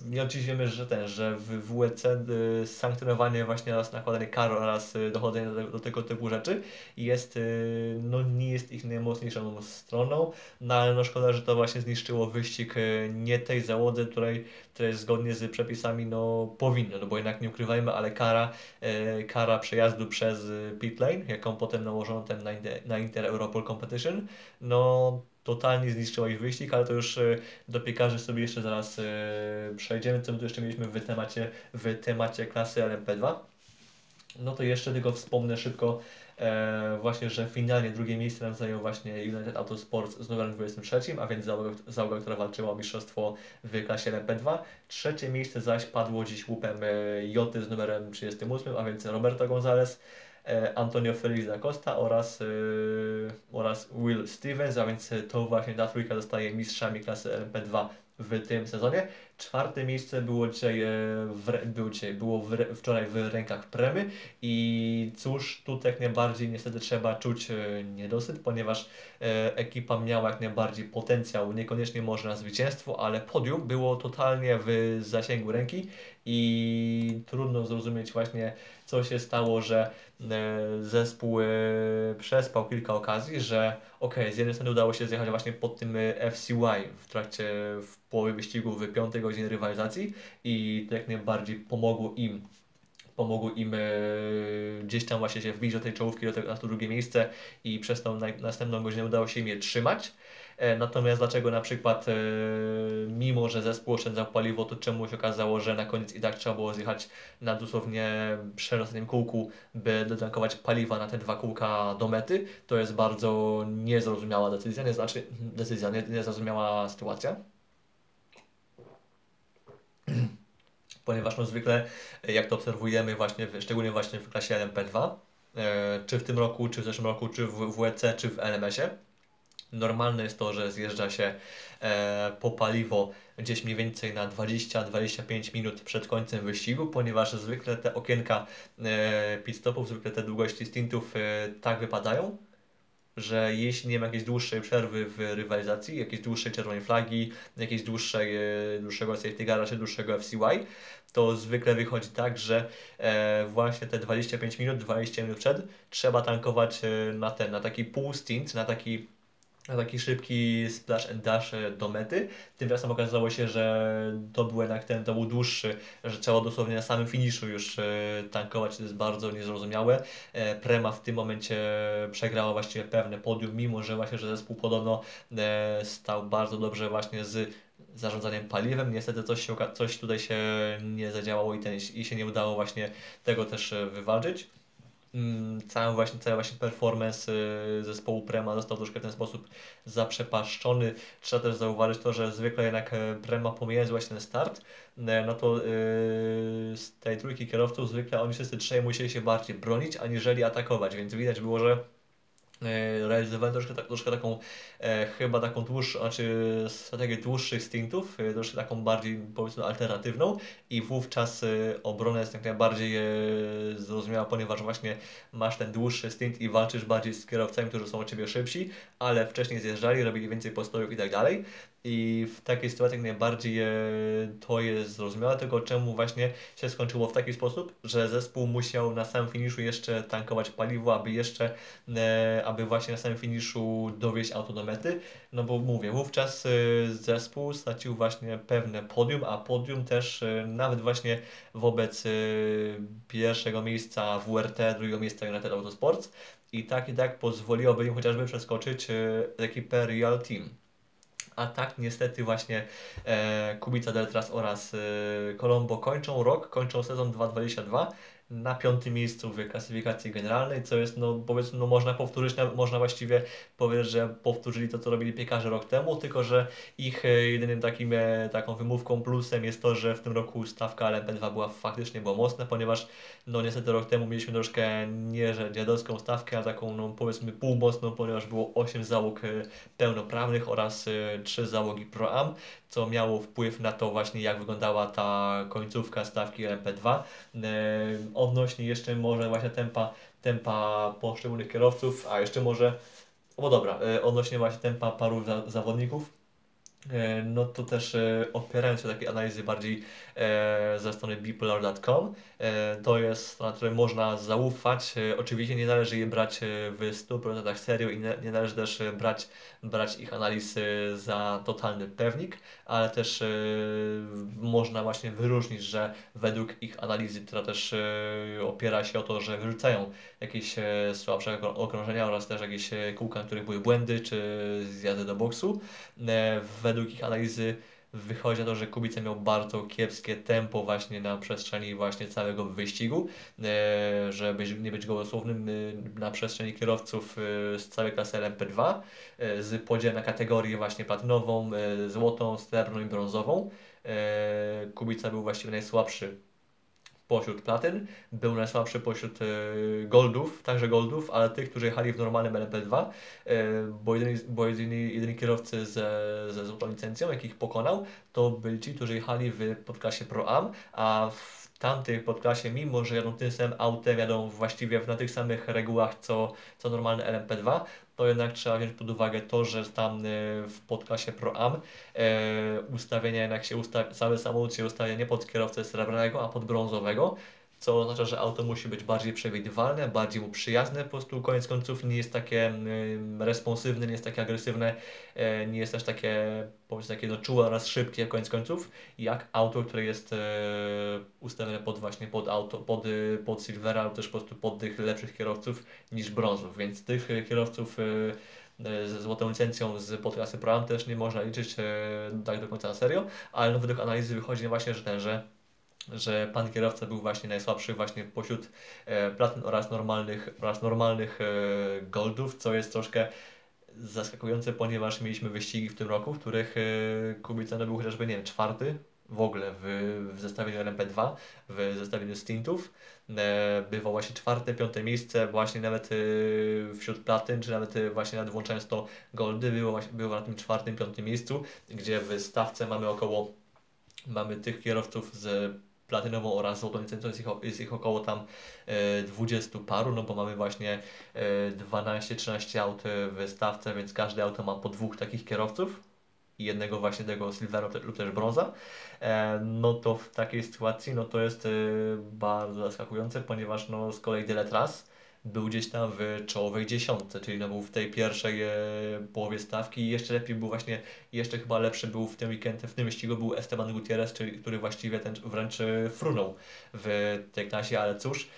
S1: nie oczywiście że ten, że w WEC y, sankcjonowanie właśnie oraz nakładanie kar oraz y, dochodzenie do, do tego typu rzeczy jest, y, no nie jest ich najmocniejszą stroną, no ale no szkoda, że to właśnie zniszczyło wyścig nie tej załodze, której, której zgodnie z przepisami no powinno, no bo jednak nie ukrywajmy, ale kara, kara przejazdu przez pit lane, jaką potem nałożono ten na, na Inter Europol Competition, no totalnie zniszczyła ich wyścig, ale to już e, do piekarzy sobie jeszcze zaraz e, przejdziemy, co my tu jeszcze mieliśmy w temacie, w temacie klasy LMP2. No to jeszcze tylko wspomnę szybko e, właśnie, że finalnie drugie miejsce nam zajął właśnie United Autosports z numerem 23, a więc załoga, załoga która walczyła o mistrzostwo w klasie LMP2. Trzecie miejsce zaś padło dziś łupem Joty z numerem 38, a więc Roberto Gonzalez. E, Antonio Felix da Costa oraz, yy, oraz Will Stevens, a więc to właśnie ta trójka zostaje mistrzami klasy LMP2 w tym sezonie. Czwarte miejsce było dzisiaj, e, w, było, dzisiaj, było w, wczoraj w rękach Premy i cóż, tu jak najbardziej niestety trzeba czuć niedosyt, ponieważ e, ekipa miała jak najbardziej potencjał, niekoniecznie może na zwycięstwo, ale podium było totalnie w zasięgu ręki i trudno zrozumieć właśnie co się stało, że e, zespół e, przespał kilka okazji, że ok, z jednej strony udało się zjechać właśnie pod tym e, FCY w trakcie, w połowie wyścigu w piątej godzinie rywalizacji i to jak najbardziej pomogło im pomogło im e, gdzieś tam właśnie się wbić do tej czołówki, do tego, na to drugie miejsce i przez tą następną godzinę udało się im je trzymać. E, natomiast dlaczego na przykład e, mimo, że zespół oszczędzał paliwo, to czemu się okazało, że na koniec i tak trzeba było zjechać na dosłownie przedostatnim kółku, by dotankować paliwa na te dwa kółka do mety, to jest bardzo niezrozumiała decyzja, nie znaczy decyzja, nie, niezrozumiała sytuacja. Ponieważ no zwykle, jak to obserwujemy właśnie, szczególnie właśnie w klasie LMP2, e, czy w tym roku, czy w zeszłym roku, czy w WEC, czy w LMS-ie, Normalne jest to, że zjeżdża się e, po paliwo gdzieś mniej więcej na 20-25 minut przed końcem wyścigu, ponieważ zwykle te okienka e, pit stopów, zwykle te długości stintów e, tak wypadają, że jeśli nie ma jakiejś dłuższej przerwy w rywalizacji, jakiejś dłuższej czerwonej flagi, jakiejś dłuższej, e, dłuższego safety gara czy dłuższego FCY, to zwykle wychodzi tak, że e, właśnie te 25 minut, 20 minut przed trzeba tankować e, na ten, na taki pół stint, na taki taki szybki splash and dash e, do mety. Tymczasem okazało się, że to był jednak ten, to był dłuższy, że trzeba dosłownie na samym finiszu już e, tankować, to jest bardzo niezrozumiałe. E, Prema w tym momencie przegrała właściwie pewne podium, mimo że właśnie, że zespół podobno stał bardzo dobrze właśnie z zarządzaniem paliwem. Niestety coś, się, coś tutaj się nie zadziałało i, ten, i się nie udało właśnie tego też wywalczyć. Mm, cały właśnie, cały właśnie performance y, zespołu Prema został troszkę w ten sposób zaprzepaszczony. Trzeba też zauważyć to, że zwykle jednak e, Prema pomijając właśnie ten start, e, no to yy, z tej trójki kierowców zwykle oni wszyscy trzej musieli się bardziej bronić, aniżeli atakować, więc widać było, że E, realizowałem troszkę, troszkę taką, e, chyba taką dłuższą, znaczy strategię dłuższych stintów, e, troszkę taką bardziej powiedzmy alternatywną i wówczas e, obrona jest jak najbardziej e, zrozumiała, ponieważ właśnie masz ten dłuższy stint i walczysz bardziej z kierowcami, którzy są od Ciebie szybsi, ale wcześniej zjeżdżali, robili więcej postojów i tak dalej. I w takiej sytuacji jak najbardziej e, to jest zrozumiałe, tylko czemu właśnie się skończyło w taki sposób, że zespół musiał na samym finiszu jeszcze tankować paliwo, aby jeszcze, e, aby właśnie na samym finiszu dowieść auto do mety. No bo mówię, wówczas e, zespół stracił właśnie pewne podium, a podium też nawet właśnie wobec pierwszego miejsca WRT, drugiego miejsca United Autosports i tak i tak pozwoliłoby im chociażby przeskoczyć ekipę Real Team. A tak niestety właśnie e, Kubica Deltras oraz e, Colombo kończą rok, kończą sezon 2022 na piątym miejscu w klasyfikacji generalnej, co jest, no powiedzmy, no można powtórzyć, można właściwie powiedzieć, że powtórzyli to, co robili piekarze rok temu, tylko że ich e, jedynym takim, e, taką wymówką, plusem jest to, że w tym roku stawka LMP2 była faktycznie była mocna, ponieważ no niestety rok temu mieliśmy troszkę nie, że dziadowską stawkę, a taką no powiedzmy półmocną, ponieważ było 8 załóg e, pełnoprawnych oraz 3 załogi Pro-Am, co miało wpływ na to właśnie, jak wyglądała ta końcówka stawki LMP2. Odnośnie jeszcze może właśnie tempa, tempa poszczególnych kierowców, a jeszcze może, no dobra, odnośnie właśnie tempa paru zawodników, E, no to też e, opierając się takiej analizy bardziej e, ze strony bipolar.com, to jest strona, której można zaufać. Oczywiście nie należy je brać w 100% serio i nie, należy też brać, brać ich analiz za totalny pewnik, ale też można właśnie wyróżnić, że według ich analizy, która też opiera się o to, że wyrzucają jakieś słabsze okrążenia oraz też jakieś kółka, w których były błędy czy zjazdy do boksu, według ich analizy wychodzi na to, że Kubica miał bardzo kiepskie tempo właśnie na przestrzeni właśnie całego wyścigu, e, żeby nie być gołosłownym e, na przestrzeni kierowców e, z całej klasy LMP2 z podziałem na właśnie platynową, złotą, srebrną i brązową. Kubica był właściwie najsłabszy pośród platyn, był najsłabszy pośród e, goldów, także goldów, ale tych, którzy jechali w normalnym LMP2, e, bo jedyni, bo jedyni, jedyni kierowcy ze, ze złotą licencją, jakich pokonał, to byli ci, którzy jechali w podklasie Pro Am, a w tamtej podklasie, mimo że jadą tym samym autem, jadą właściwie na tych samych regułach co, co normalny LMP2, to jednak trzeba wziąć pod uwagę to, że tam e, w podklasie Pro Am e, ustawienia jednak się ustawia, cały samochód się ustawia nie pod kierowcę srebrnego, a pod brązowego, co oznacza, że auto musi być bardziej przewidywalne, bardziej mu przyjazne, po prostu koniec końców nie jest takie responsywne, nie jest takie agresywne, e, nie jest też takie, powiedzmy, takie no, czułe oraz szybkie koniec końców, jak auto, które jest e, ustawione pod właśnie pod auto, pod, pod Silvera, lub też po prostu pod tych lepszych kierowców niż brązów, więc tych kierowców e, ze złotą licencją z podklasy Pro też nie można liczyć tak do końca na serio, ale no, według analizy wychodzi właśnie, że ten, że że pan kierowca był właśnie najsłabszy właśnie pośród e, platyn oraz normalnych, oraz normalnych e, goldów, co jest troszkę zaskakujące, ponieważ mieliśmy wyścigi w tym roku, w których e, Kubica był chociażby, nie wiem, czwarty w ogóle w, w zestawieniu LMP2, w zestawieniu stintów. Bywał właśnie czwarte, piąte miejsce, właśnie nawet wśród platyn, czy nawet właśnie nawet włączając to goldy, było, było na tym czwartym, piątym miejscu, gdzie w stawce mamy około mamy tych kierowców z platynową oraz złotą licencją, jest ich, jest ich około tam e, 20 paru, no bo mamy właśnie e, 12-13 aut w stawce, więc każde auto ma po dwóch takich kierowców i jednego właśnie tego silvera lub też brąza, e, no to w takiej sytuacji no to jest e, bardzo zaskakujące, ponieważ no z kolei tyle tras był gdzieś tam w czołowej dziesiątce, czyli no był w tej pierwszej e, połowie stawki i jeszcze lepiej był właśnie, jeszcze chyba lepszy był w tym weekendzie, w tym wyścigu był Esteban Gutierrez, czyli, który właściwie ten wręcz e, frunął w tej klasie, ale cóż,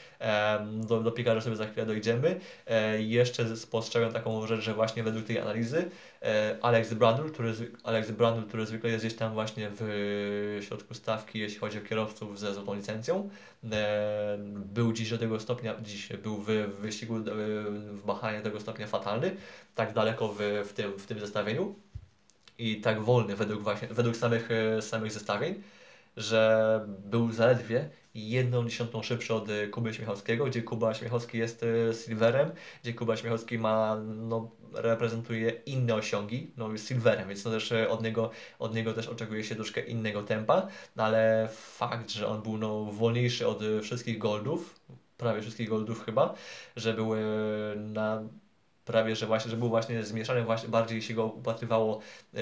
S1: do, do piekarza sobie za chwilę dojdziemy. E, jeszcze spostrzegam taką rzecz, że właśnie według tej analizy e, Alex Brandl, który, Alex Brandl, który zwykle jest gdzieś tam właśnie w środku stawki, jeśli chodzi o kierowców ze złotą licencją, e, był dziś do tego stopnia, dziś był w, wyścigu w Bahanie tego stopnia fatalny, tak daleko w, w, tym, w tym zestawieniu i tak wolny według, właśnie, według samych, samych zestawień, że był zaledwie jedną dziesiątą szybszy od Kuby Śmiechowskiego, gdzie Kuba Śmiechowski jest silverem, gdzie Kuba Śmiechowski ma no, reprezentuje inne osiągi, no jest silverem, więc no też e, od niego, od niego też oczekuje się troszkę innego tempa, no ale fakt, że on był no, wolniejszy od wszystkich goldów, prawie wszystkich goldów chyba, że były na prawie, że właśnie, że był właśnie zmieszany, właśnie bardziej się go upatrywało e,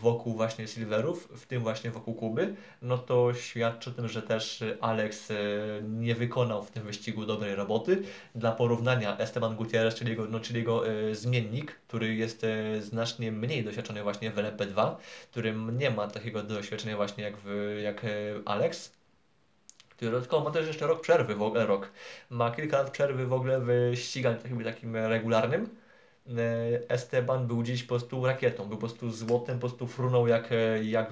S1: wokół właśnie Silverów, w tym właśnie wokół Kuby, no to świadczy o tym, że też Alex e, nie wykonał w tym wyścigu dobrej roboty. Dla porównania Esteban Gutierrez, czyli jego, no, czyli jego e, zmiennik, który jest znacznie mniej doświadczony właśnie w LMP2, którym nie ma takiego doświadczenia właśnie jak, w, jak Alex, który dodatkowo ma też jeszcze rok przerwy w ogóle, rok. Ma kilka lat przerwy w ogóle w ściganiu takim, takim regularnym Esteban był gdzieś po prostu rakietą, był po prostu złotem, po prostu frunął jak, e, jak,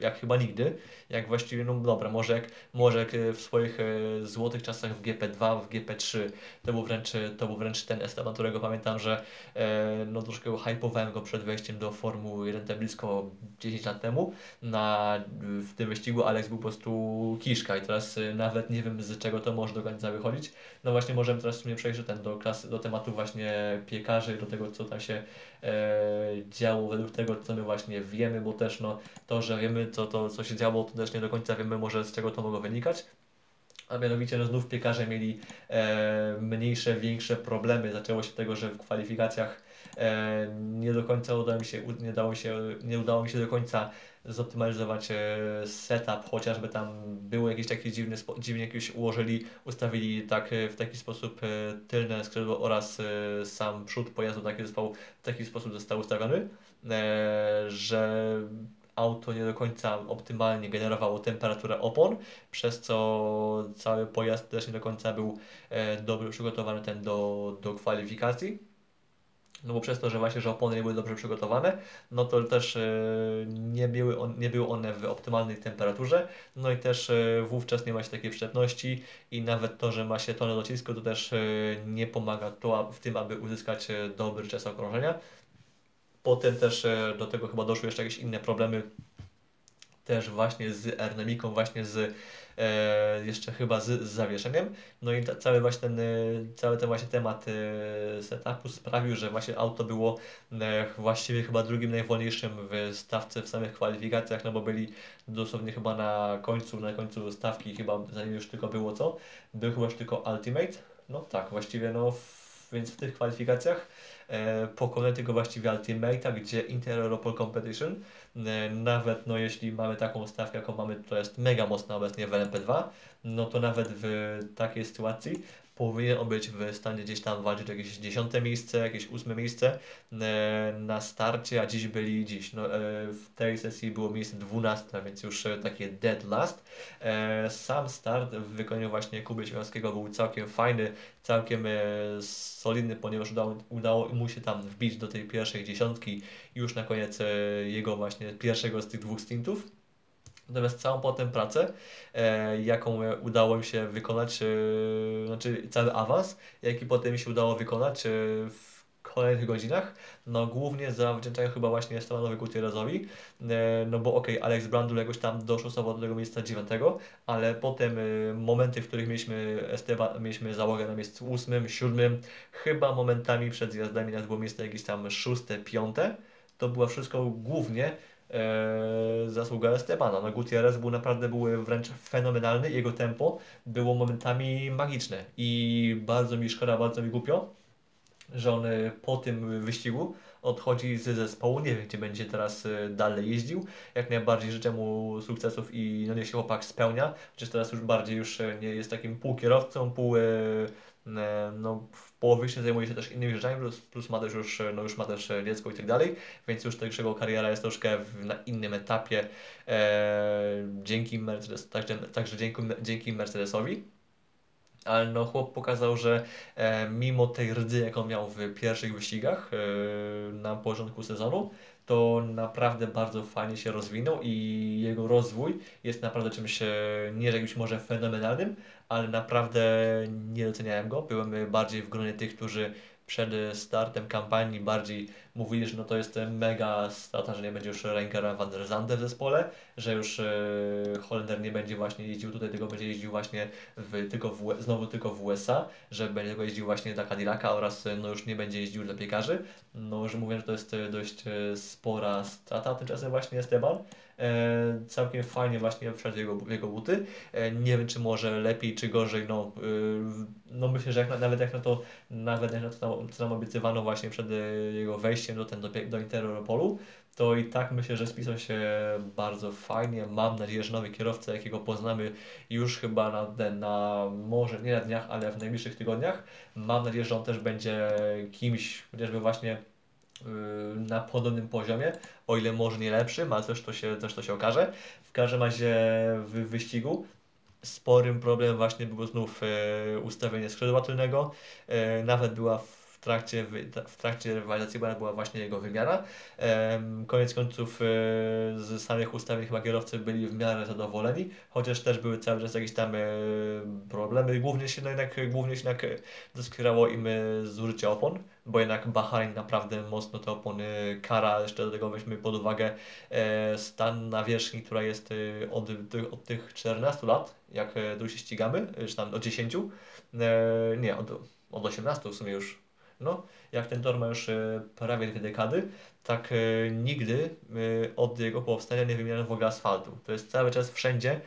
S1: jak chyba nigdy, jak właściwie, no dobra, może jak, może jak e, w swoich złotych czasach w GP2, w GP3 to był wręcz, to był wręcz ten Esteban, którego pamiętam, że no troszkę hypowałem go przed wejściem do Formuły 1 te blisko 10 lat temu. Na, w tym wyścigu Alex był po prostu kiszka i teraz nawet nie wiem z czego to może do końca wychodzić, no właśnie możemy teraz w sumie przejść ten do klasy, do tematu właśnie piekarzy, do tego, co tam się e, działo, według tego, co my właśnie wiemy, bo też no, to, że wiemy, co, to, co się działo, to też nie do końca wiemy może z czego to mogło wynikać. a mianowicie no znów piekarze mieli e, mniejsze, większe problemy. Zaczęło się tego, że w kwalifikacjach e, nie do końca udało mi się, nie, udało się, nie udało mi się do końca zoptymalizować e, setup, chociażby tam było jakieś takie dziwne, dziwnie jakieś ułożyli, ustawili tak, e, w taki sposób e, tylne skrzydło oraz sam przód pojazdu taki został, w taki sposób został ustawiony, że auto nie do końca optymalnie generowało temperaturę opon, przez co cały pojazd też nie do końca był dobrze przygotowany ten do, do kwalifikacji. No bo przez to, że właśnie, że opony nie były dobrze przygotowane, no to też e, nie, były on, nie były one w optymalnej temperaturze, no i też e, wówczas nie ma się takiej przyczepności i nawet to, że ma się tonę docisku, to też e, nie pomaga to w tym, aby uzyskać dobry czas okrążenia. Potem też do tego chyba doszły jeszcze jakieś inne problemy też właśnie z aerodynamiką, właśnie z jeszcze chyba z, z zawieszeniem. No i ta, cały właśnie ten, e, cały ten właśnie temat e, setupu sprawił, że właśnie auto było e, właściwie chyba drugim najwolniejszym w stawce w samych kwalifikacjach, no bo byli dosłownie chyba na końcu, na końcu stawki chyba zanim już tylko było co, był chyba już tylko Ultimate. No tak, właściwie no w, więc w tych kwalifikacjach e, pokonali tylko właściwie Ultimate'a, gdzie Inter-Europol Competition E, nawet no, jeśli mamy taką stawkę, jaką mamy, to jest mega mocna obecnie w LMP2, no to nawet w takiej sytuacji powinien być w stanie gdzieś tam walczyć jakieś dziesiąte miejsce, jakieś ósme miejsce e, na starcie, a dziś byli dziś. No, e, w tej sesji było miejsce 12, więc już e, takie dead last. Sam start w wykonaniu właśnie Kuby Śmiałowskiego był całkiem fajny, całkiem solidny, ponieważ udało, udało mu się tam wbić do tej pierwszej dziesiątki już na koniec jego właśnie pierwszego z tych dwóch stintów. Natomiast całą potem pracę, e, jaką udało mi się wykonać, e, znaczy cały awans, jaki potem mi się udało wykonać e, w kolejnych godzinach, no głównie zawdzięczają chyba właśnie Stefanowi Gutierrezowi, e, no bo okej, okay, Alex Brandul jakoś tam doszusował do tego miejsca dziewiątego, ale potem e, momenty, w których mieliśmy Esteban, mieliśmy załogę na miejscu ósmym, siódmym, chyba momentami przed zjazdami nawet było miejsce jakieś tam szóste, piąte, to było wszystko głównie e, zasługa Estebana. No Gutierrez był naprawdę był wręcz fenomenalny, jego tempo było momentami magiczne i bardzo mi szkoda, bardzo mi głupio, że on e, po tym wyścigu odchodzi z zespołu, nie wiem gdzie będzie teraz e, dalej jeździł, jak najbardziej życzę mu sukcesów i no niech się chłopak spełnia, chociaż teraz już bardziej już e, nie jest takim półkierowcą, pół no, w połowie zajmuje się też innymi rzeczami, plus, plus ma też już, no już ma też dziecko i tak dalej, więc już też jego kariera jest troszkę w, na innym etapie e, dzięki Mercedes, także, także dzięki, dzięki Mercedesowi. Ale no chłop pokazał, że e, mimo tej rdzy, jaką miał w pierwszych wyścigach e, na początku sezonu, to naprawdę bardzo fajnie się rozwinął i jego rozwój jest naprawdę czymś e, nie jakimś może fenomenalnym, ale naprawdę nie doceniałem go. Byłem bardziej w gronie tych, którzy przed startem kampanii bardziej mówili, że no to jest mega strata, że nie będzie już Renkera van der Zande w zespole, że już e, Holender nie będzie właśnie jeździł tutaj, tylko będzie jeździł właśnie w, tylko w, znowu tylko w USA, że będzie tylko jeździł właśnie dla Cadillaca oraz no już nie będzie jeździł dla piekarzy. No, że mówię, że to jest dość spora strata, tymczasem właśnie Esteban całkiem fajnie właśnie wszedł jego, jego buty. E, nie wiem, czy może lepiej, czy gorzej, no, e, no myślę, że jak na, nawet jak na to, nawet jak na to, co nam obiecywano właśnie przed jego wejściem do, ten, do, do Interopolu, to i tak myślę, że spisał się bardzo fajnie. Mam nadzieję, że nowy kierowca, jakiego poznamy już chyba na, na może nie na dniach, ale w najbliższych tygodniach, mam nadzieję, że on też będzie kimś, chociażby właśnie Y, na podobnym poziomie, o ile może nie lepszym, ale też to się, też to się okaże. W każdym razie w wyścigu sporym problemem właśnie było znów y, ustawienie skrzydła tylnego. Y, nawet była trakcie, w trakcie rywalizacji była właśnie jego wymiana. Koniec końców z samych ustawień chyba kierowcy byli w miarę zadowoleni, chociaż też były cały czas jakieś tam problemy. Głównie się no jednak, głównie się jednak doskwierało im zużycie opon bo jednak Bahrain naprawdę mocno te opony kara, jeszcze do tego weźmy pod uwagę e, stan nawierzchni, która jest e, od, od tych 14 lat, jak e, tu się ścigamy, czy tam od 10, nie, od, od 18 w sumie już, no, jak ten tor ma już prawie dwie dekady, tak nigdy od jego powstania nie wymieniono w ogóle asfaltu. To jest cały czas wszędzie,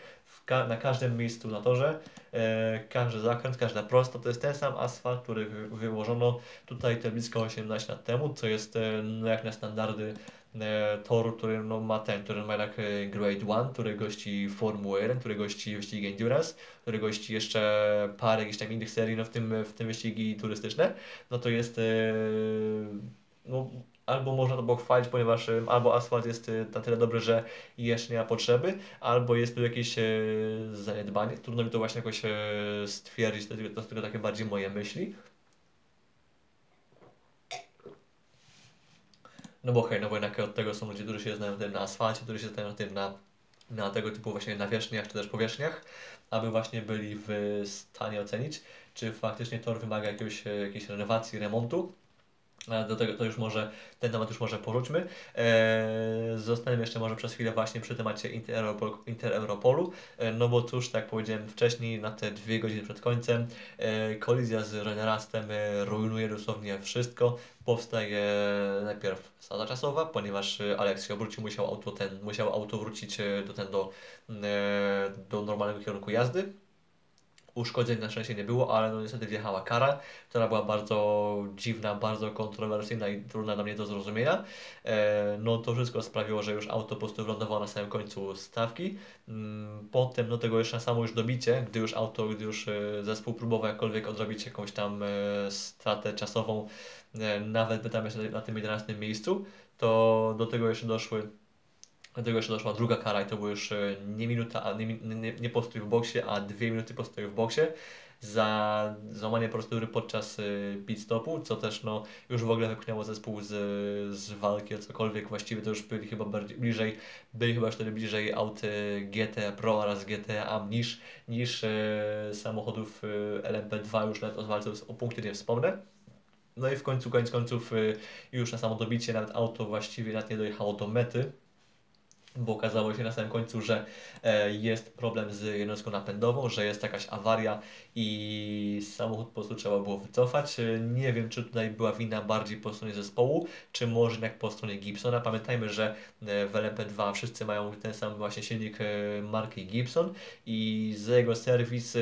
S1: ka na każdym miejscu na torze, e, każdy zakręt, każda prosta to jest ten sam asfalt, który wy wyłożono tutaj te blisko 18 lat temu, co jest e, no, jak na standardy e, toru, który no, ma ten, który ma jednak e, Grade 1, który gości Formułę 1, który gości wyścigi Endurance, który gości jeszcze parę jakichś tam innych serii, no w tym, w tym wyścigi turystyczne, no to jest e, no, albo można to pochwalić, ponieważ e, albo asfalt jest e, na tyle dobry, że jeszcze nie ma potrzeby, albo jest tu jakieś e, zaniedbanie. Trudno mi to właśnie jakoś e, stwierdzić, to, są tylko takie bardziej moje myśli. No bo hej, no bo jednak od tego są ludzie, którzy się znają na asfalcie, którzy się znają tym na, na tego typu właśnie nawierzchniach czy też powierzchniach, aby właśnie byli w stanie ocenić, czy faktycznie tor wymaga jakiegoś, jakiejś renowacji, remontu. Do tego to już może, ten temat już może porzućmy. Eee, jeszcze może przez chwilę właśnie przy temacie Intereuropolu, Intereuropolu, eee, no bo cóż, tak powiedziałem wcześniej, na te dwie godziny przed końcem, e, kolizja z Renerastem e, rujnuje dosłownie wszystko. Powstaje najpierw sala czasowa, ponieważ Alex się obrócił, musiał auto, ten, musiał auto wrócić do, ten, do, e, do normalnego kierunku jazdy uszkodzeń na szczęście nie było, ale no niestety wjechała kara, która była bardzo dziwna, bardzo kontrowersyjna i trudna dla mnie do zrozumienia. E, no to wszystko sprawiło, że już auto po prostu wylądowało na samym końcu stawki. Mm, potem do tego jeszcze na samo już dobicie, gdy już auto, gdy już e, zespół próbował jakkolwiek odrobić jakąś tam e, stratę czasową, nawet by tam jeszcze na tym 11 miejscu, to do tego jeszcze doszły do tego jeszcze doszła druga kara i to było już nie minuta, a nie, nie, nie postój w boksie, a dwie minuty postoju w boksie za złamanie procedury podczas e, pit stopu, co też no, już w ogóle wypchnęło zespół z, z walki o cokolwiek. Właściwie to już byli chyba bardziej, bliżej, byli chyba wtedy bliżej aut e, GT Pro oraz GT AM niż, niż e, samochodów LMP2 już nawet o walce o punkty nie wspomnę. No i w końcu, koniec końców już na samo dobicie nawet auto właściwie nawet nie dojechało do mety, bo okazało się na samym końcu, że e, jest problem z jednostką napędową, że jest jakaś awaria i samochód po prostu trzeba było wycofać. E, nie wiem, czy tutaj była wina bardziej po stronie zespołu, czy może jednak po stronie Gibsona. Pamiętajmy, że e, w LMP2 wszyscy mają ten sam właśnie silnik marki Gibson i z jego serwis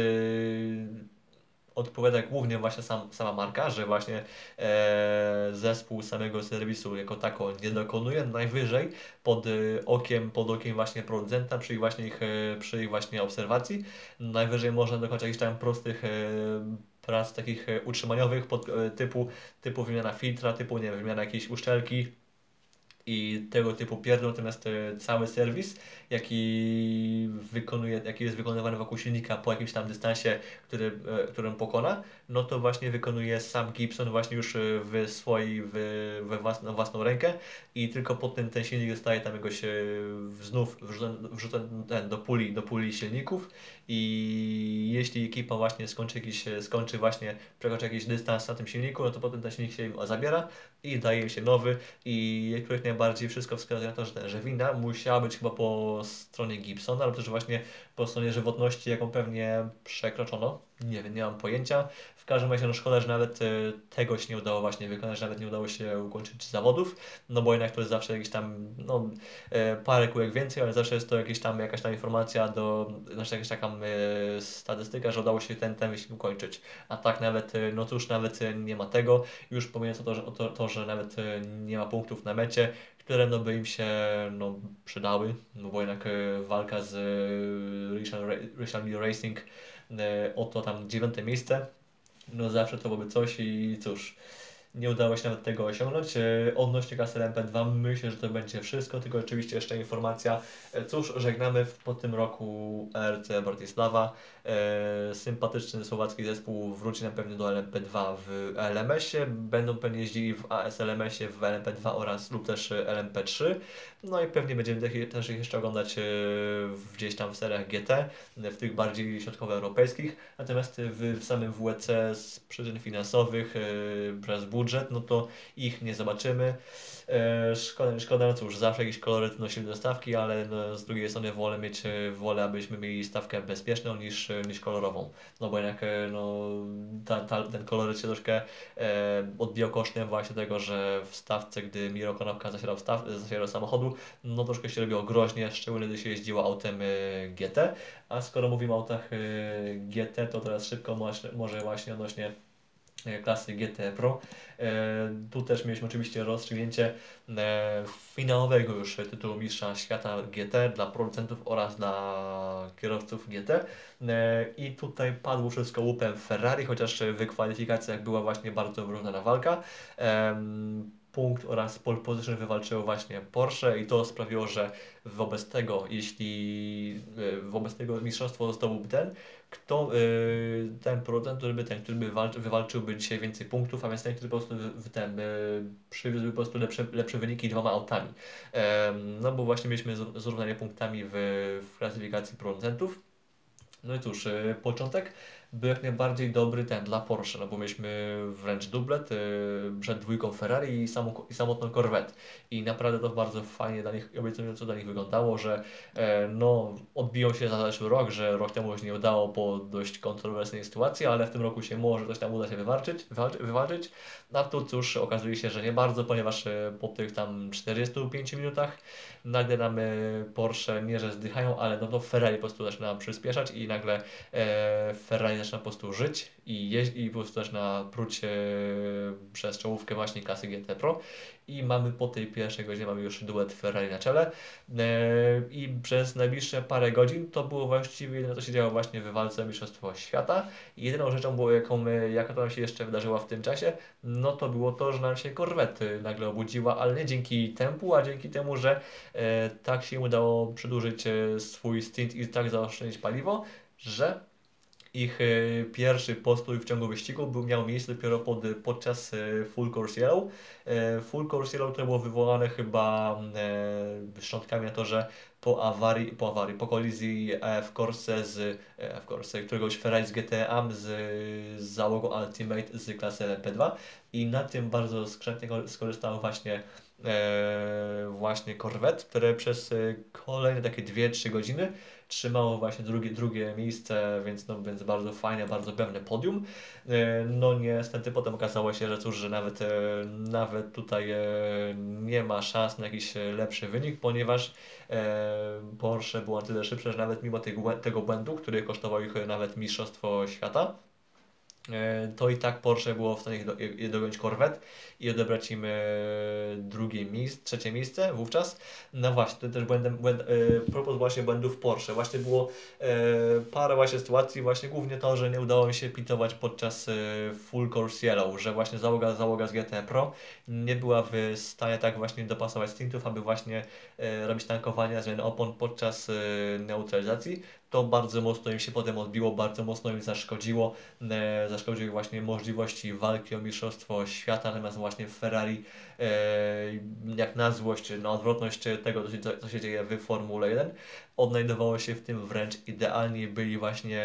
S1: odpowiada głównie właśnie sam, sama marka, że właśnie e, zespół samego serwisu jako tako nie dokonuje, najwyżej pod e, okiem, pod okiem właśnie producenta, przy ich właśnie, ich, e, przy ich właśnie obserwacji, najwyżej można dokonać jakichś tam prostych e, prac takich e, utrzymaniowych pod, typu, typu wymiana filtra, typu nie wiem, wymiana jakiejś uszczelki, i tego typu pierdol, natomiast e, cały serwis, jaki, wykonuje, jaki jest wykonywany wokół silnika po jakimś tam dystansie, który, e, którym pokona, no to właśnie wykonuje sam Gibson właśnie już e, w swojej, w, we własną, własną rękę i tylko po tym ten silnik zostaje tam jakoś znów wrzucony do puli, do puli silników i jeśli ekipa właśnie skończy jakiś, skończy właśnie, przekroczy jakiś dystans na tym silniku, no to potem ten silnik się im zabiera i daje im się nowy i jak najbardziej wszystko wskazuje na to, że, wina musiała być chyba po stronie Gibsona, ale też właśnie po stronie żywotności, jaką pewnie przekroczono. Nie wiem, nie mam pojęcia. W każdym razie no szkoda, że nawet e, tego się nie udało właśnie wykonać, nawet nie udało się ukończyć zawodów, no bo jednak to jest zawsze jakieś tam, no e, parę kółek więcej, ale zawsze jest to jakieś tam, jakaś tam informacja do, znaczy jakaś taka e, statystyka, że udało się ten, ten wyścig ukończyć. A tak nawet, no cóż, nawet nie ma tego, już pomijając to, że, to, to, że nawet nie ma punktów na mecie, które no by im się no, przydały, no bo jednak walka z Richard Racing o to tam dziewiąte miejsce, no zawsze to byłoby coś i cóż, nie udało się nawet tego osiągnąć. E, odnośnie kasy LMP2 myślę, że to będzie wszystko, tylko oczywiście jeszcze informacja. E, cóż, żegnamy po tym roku RC Bratysława. E, sympatyczny słowacki zespół wróci na pewno do LMP2 w LMS-ie. Będą pewnie jeździli w ASLMS-ie, w LMP2 oraz lub też LMP3. No i pewnie będziemy też ich jeszcze oglądać gdzieś tam w seriach GT, w tych bardziej środkowoeuropejskich. Natomiast w, samym WEC z przyczyn finansowych Brasburg budżet, no to ich nie zobaczymy. E, szkoda, szkoda, no cóż, zawsze jakiś koloryt nosimy do stawki, ale no, z drugiej strony wolę mieć, e, wolę, abyśmy mieli stawkę bezpieczną niż, e, niż kolorową. No bo jednak no, ta, ta, ten koloryt się troszkę e, odbijał kosztem właśnie tego, że w stawce, gdy Miro Konopka zasierał, staw, zasierał samochodu, no troszkę się robiło groźnie, szczególnie gdy się jeździło autem GT. A skoro mówimy o autach GT, to teraz szybko może, może właśnie odnośnie E, klasy GT Pro. E, tu też mieliśmy oczywiście rozstrzygnięcie e, finałowego już tytułu mistrza świata GT dla producentów oraz dla kierowców GT. I tutaj padło wszystko łupem Ferrari, chociaż w kwalifikacjach była właśnie bardzo wyrównana walka punkt oraz pole position wywalczyło właśnie Porsche i to sprawiło, że wobec tego, jeśli wobec tego mistrzostwo zdobyłby ten, kto y, ten producent, który by ten, który by walczy, wywalczyłby dzisiaj więcej punktów, a więc ten, który po prostu w, ten, przywiózłby po prostu lepsze, lepsze wyniki dwoma autami. no bo właśnie mieliśmy zrównanie punktami w, w klasyfikacji producentów. No i cóż, początek był jak najbardziej dobry ten dla Porsche, no bo mieliśmy wręcz dublet yy, przed dwójką Ferrari i, samą, i samotną Corvette. I naprawdę to bardzo fajnie dla nich, obiecująco dla nich wyglądało, że e, no, odbiją się za zeszły rok, że rok temu już nie udało po dość kontrowersyjnej sytuacji, ale w tym roku się może coś tam uda się wywalczyć. wywalczyć. A tu cóż, okazuje się, że nie bardzo, ponieważ e, po tych tam 45 minutach nagle nam e, Porsche nie, że zdychają, ale no to Ferrari po prostu zaczyna przyspieszać i nagle e, Ferrari zaczyna po prostu żyć i jeździć i po prostu zaczyna pruć e, przez czołówkę właśnie klasy GT Pro. I mamy po tej pierwszej godzinie mamy już duet Ferrari na czele. E, i przez najbliższe parę godzin to było właściwie jedyne co się działo właśnie w walce Mistrzostwo Świata. I jedyną rzeczą było jaką, my, jaka to nam się jeszcze wydarzyła w tym czasie no to było to, że nam się Corvette nagle obudziła, ale nie dzięki tempu, a dzięki temu, że e, tak się udało przedłużyć e, swój stint i tak zaoszczędzić paliwo, że ich e, pierwszy postój w ciągu wyścigu był, miał miejsce dopiero pod, podczas e, Full Course Yellow. E, full Course Yellow to było wywołane chyba szczątkami na to, że po awarii, po awarii, po kolizji w Corse z w Corse, któregoś Ferrari z GTA z, z załogą Ultimate z klasy LP2 i na tym bardzo skrzętnie skorzystał właśnie właśnie Corvette, które przez kolejne takie 2-3 godziny trzymało właśnie drugie, drugie miejsce, więc, no, więc bardzo fajne, bardzo pewne podium. E, no niestety potem okazało się, że cóż, że nawet, e, nawet tutaj e, nie ma szans na jakiś lepszy wynik, ponieważ Porsche było na tyle szybsze, że nawet mimo tego, błędu, który kosztował ich nawet Mistrzostwo Świata, to i tak Porsche było w stanie dogonić Corvette i odebrać im e, drugie miejsce, trzecie miejsce wówczas. No właśnie, to też błędem, błęd, e, propos właśnie błędów Porsche. Właśnie było parę właśnie sytuacji, właśnie głównie to, że nie udało mi się pitować podczas Full Course Yellow, że właśnie załoga, załoga z GT Pro nie była w stanie tak właśnie dopasować stintów, aby właśnie robić tankowania zmiany opon podczas neutralizacji to bardzo mocno im się potem odbiło, bardzo mocno im zaszkodziło. E, zaszkodziło właśnie możliwości walki o Mistrzostwo Świata, natomiast właśnie Ferrari e, jak na złość, na odwrotność tego, co się, co się dzieje w Formule 1, odnajdowało się w tym wręcz idealnie, byli właśnie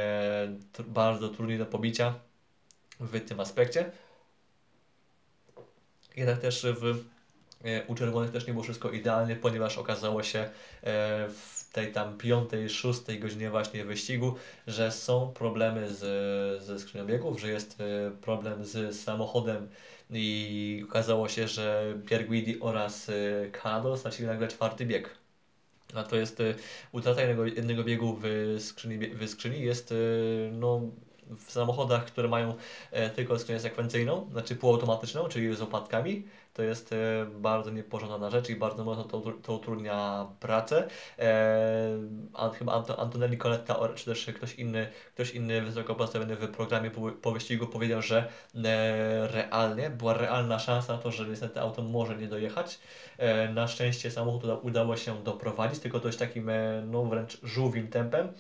S1: bardzo trudni do pobicia w tym aspekcie. Jednak też w e, u czerwonych też nie było wszystko idealnie, ponieważ okazało się e, w tej tam piątej, szóstej godzinie właśnie wyścigu, że są problemy z, ze skrzynią biegów, że jest e, problem z samochodem. I okazało się, że Pierre Guidi oraz Kanado stracili nagle czwarty bieg. A to jest e, utrata jednego, jednego biegu w skrzyni, w skrzyni. Jest e, no, w samochodach, które mają tylko skrzynię sekwencyjną, znaczy półautomatyczną, czyli z opadkami, to jest e, bardzo niepożądana rzecz i bardzo mocno to, to utrudnia pracę. E, chyba Antonelli Coletta czy też ktoś inny, ktoś inny wysoko postawiony w programie po wyścigu powiedział, że e, realnie była realna szansa na to, że niestety auto może nie dojechać. Na szczęście samochód udało się doprowadzić, tylko dość takim no, wręcz żółwim tempem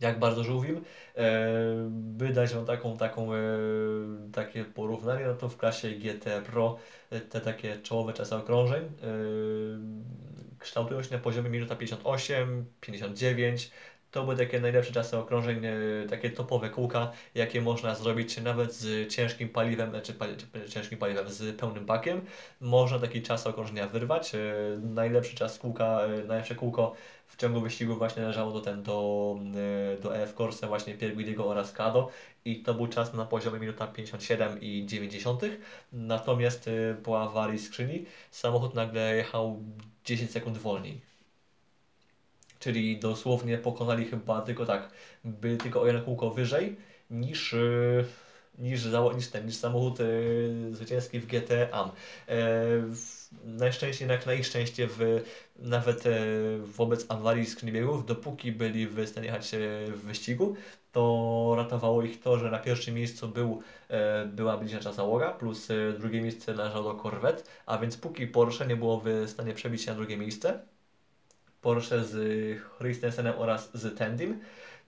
S1: jak bardzo żółwim. E, by dać Wam taką, taką, e, takie porównanie, no to w klasie GT Pro e, te takie czołowe czasy okrążeń kształtują się na poziomie minuta 58, 59, to były takie najlepsze czasy okrążeń, takie topowe kółka, jakie można zrobić nawet z ciężkim paliwem, czy, pali, ciężkim paliwem, z pełnym bakiem. Można taki czas okrążenia wyrwać. Najlepszy czas kółka, najlepsze kółko w ciągu wyścigu właśnie należało do, ten, do, do EF Corse, właśnie Pierguidiego oraz Kado i to był czas na poziomie minuta 57 i 90. Natomiast po awarii skrzyni samochód nagle jechał 10 sekund wolniej czyli dosłownie pokonali chyba tylko tak, byli tylko o jedno kółko wyżej niż, yy, niż, niż, ten, niż samochód yy, zwycięski w GT AM. E, najszczęściej, jak na ich szczęście, w, nawet e, wobec awarii skrzynibiegów, dopóki byli w stanie jechać w wyścigu, to ratowało ich to, że na pierwszym miejscu był, była bliźniacza załoga, plus drugie miejsce należało Corvette, a więc póki Porsche nie było w stanie przebić się na drugie miejsce, Porsche z Christensenem oraz z Tendim,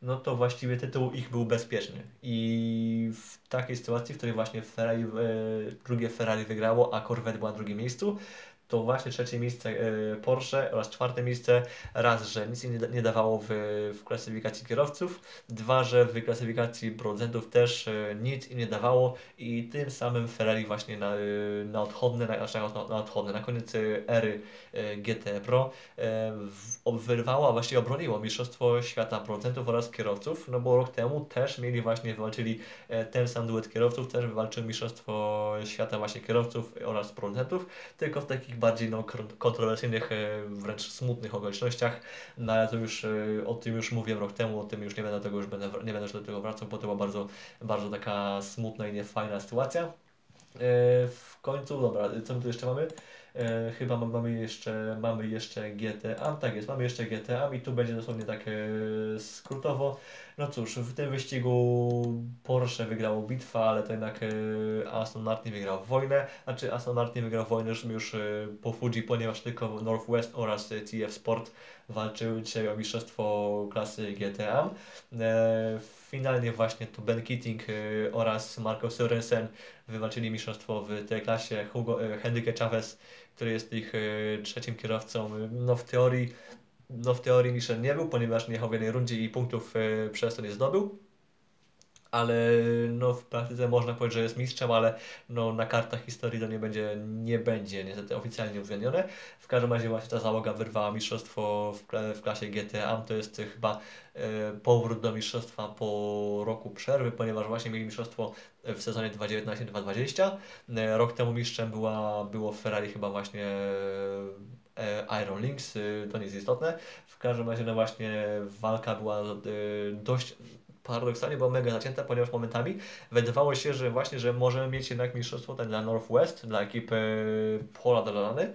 S1: no to właściwie tytuł ich był bezpieczny. I w takiej sytuacji, w której właśnie Ferrari, e, drugie Ferrari wygrało, a Corvette była na drugim miejscu, to właśnie trzecie miejsce e, Porsche oraz czwarte miejsce raz, że nic im nie dawało w, w klasyfikacji kierowców, dwa, że w klasyfikacji producentów też e, nic im nie dawało i tym samym Ferrari właśnie na, e, na odchodne, na, znaczy na, na odchodne, na koniec ery GT Pro wyrwało, a właściwie obroniło Mistrzostwo Świata producentów oraz kierowców, no bo rok temu też mieli właśnie, wywalczyli ten sam duet kierowców, też wywalczył Mistrzostwo Świata właśnie kierowców oraz producentów, tylko w takich bardziej no, kontrowersyjnych, e, wręcz smutnych okolicznościach, no ale to już e, o tym już mówiłem rok temu, o tym już nie będę tego już będę, nie będę już do tego wracał, bo to była bardzo, bardzo taka smutna i niefajna sytuacja. E, w końcu, dobra, co my tu jeszcze mamy? Chyba mamy jeszcze, mamy jeszcze GTA, tak jest, mamy jeszcze GTA i tu będzie dosłownie tak skrótowo. No cóż, w tym wyścigu Porsche wygrało bitwę, ale to jednak e, Aston Martin wygrał wojnę. Znaczy Aston Martin wygrał wojnę już, już e, po Fuji, ponieważ tylko Northwest oraz TF Sport walczyły dzisiaj o mistrzostwo klasy GTA. E, finalnie właśnie to Ben Keating e, oraz Marco Sorensen wywalczyli mistrzostwo w tej klasie. Hugo, e, Henryke Chavez, który jest ich e, trzecim kierowcą, no w teorii no w teorii Michel nie był, ponieważ nie jechał w jednej rundzie i punktów e, przez to nie zdobył. Ale no, w praktyce można powiedzieć, że jest mistrzem, ale no, na kartach historii to nie będzie, nie będzie niestety oficjalnie uwzględnione. W każdym razie właśnie ta załoga wyrwała mistrzostwo w, w klasie GTA. To jest chyba e, powrót do mistrzostwa po roku przerwy, ponieważ właśnie mieli mistrzostwo w sezonie 2019-2020. E, rok temu mistrzem była, było Ferrari chyba właśnie E, Iron Links, y, to nie jest istotne. W każdym razie no właśnie walka była y, dość paradoksalnie była mega zacięta, ponieważ momentami wydawało się, że właśnie, że możemy mieć jednak mistrzostwo ten dla Northwest, dla ekipy Paula Delaney,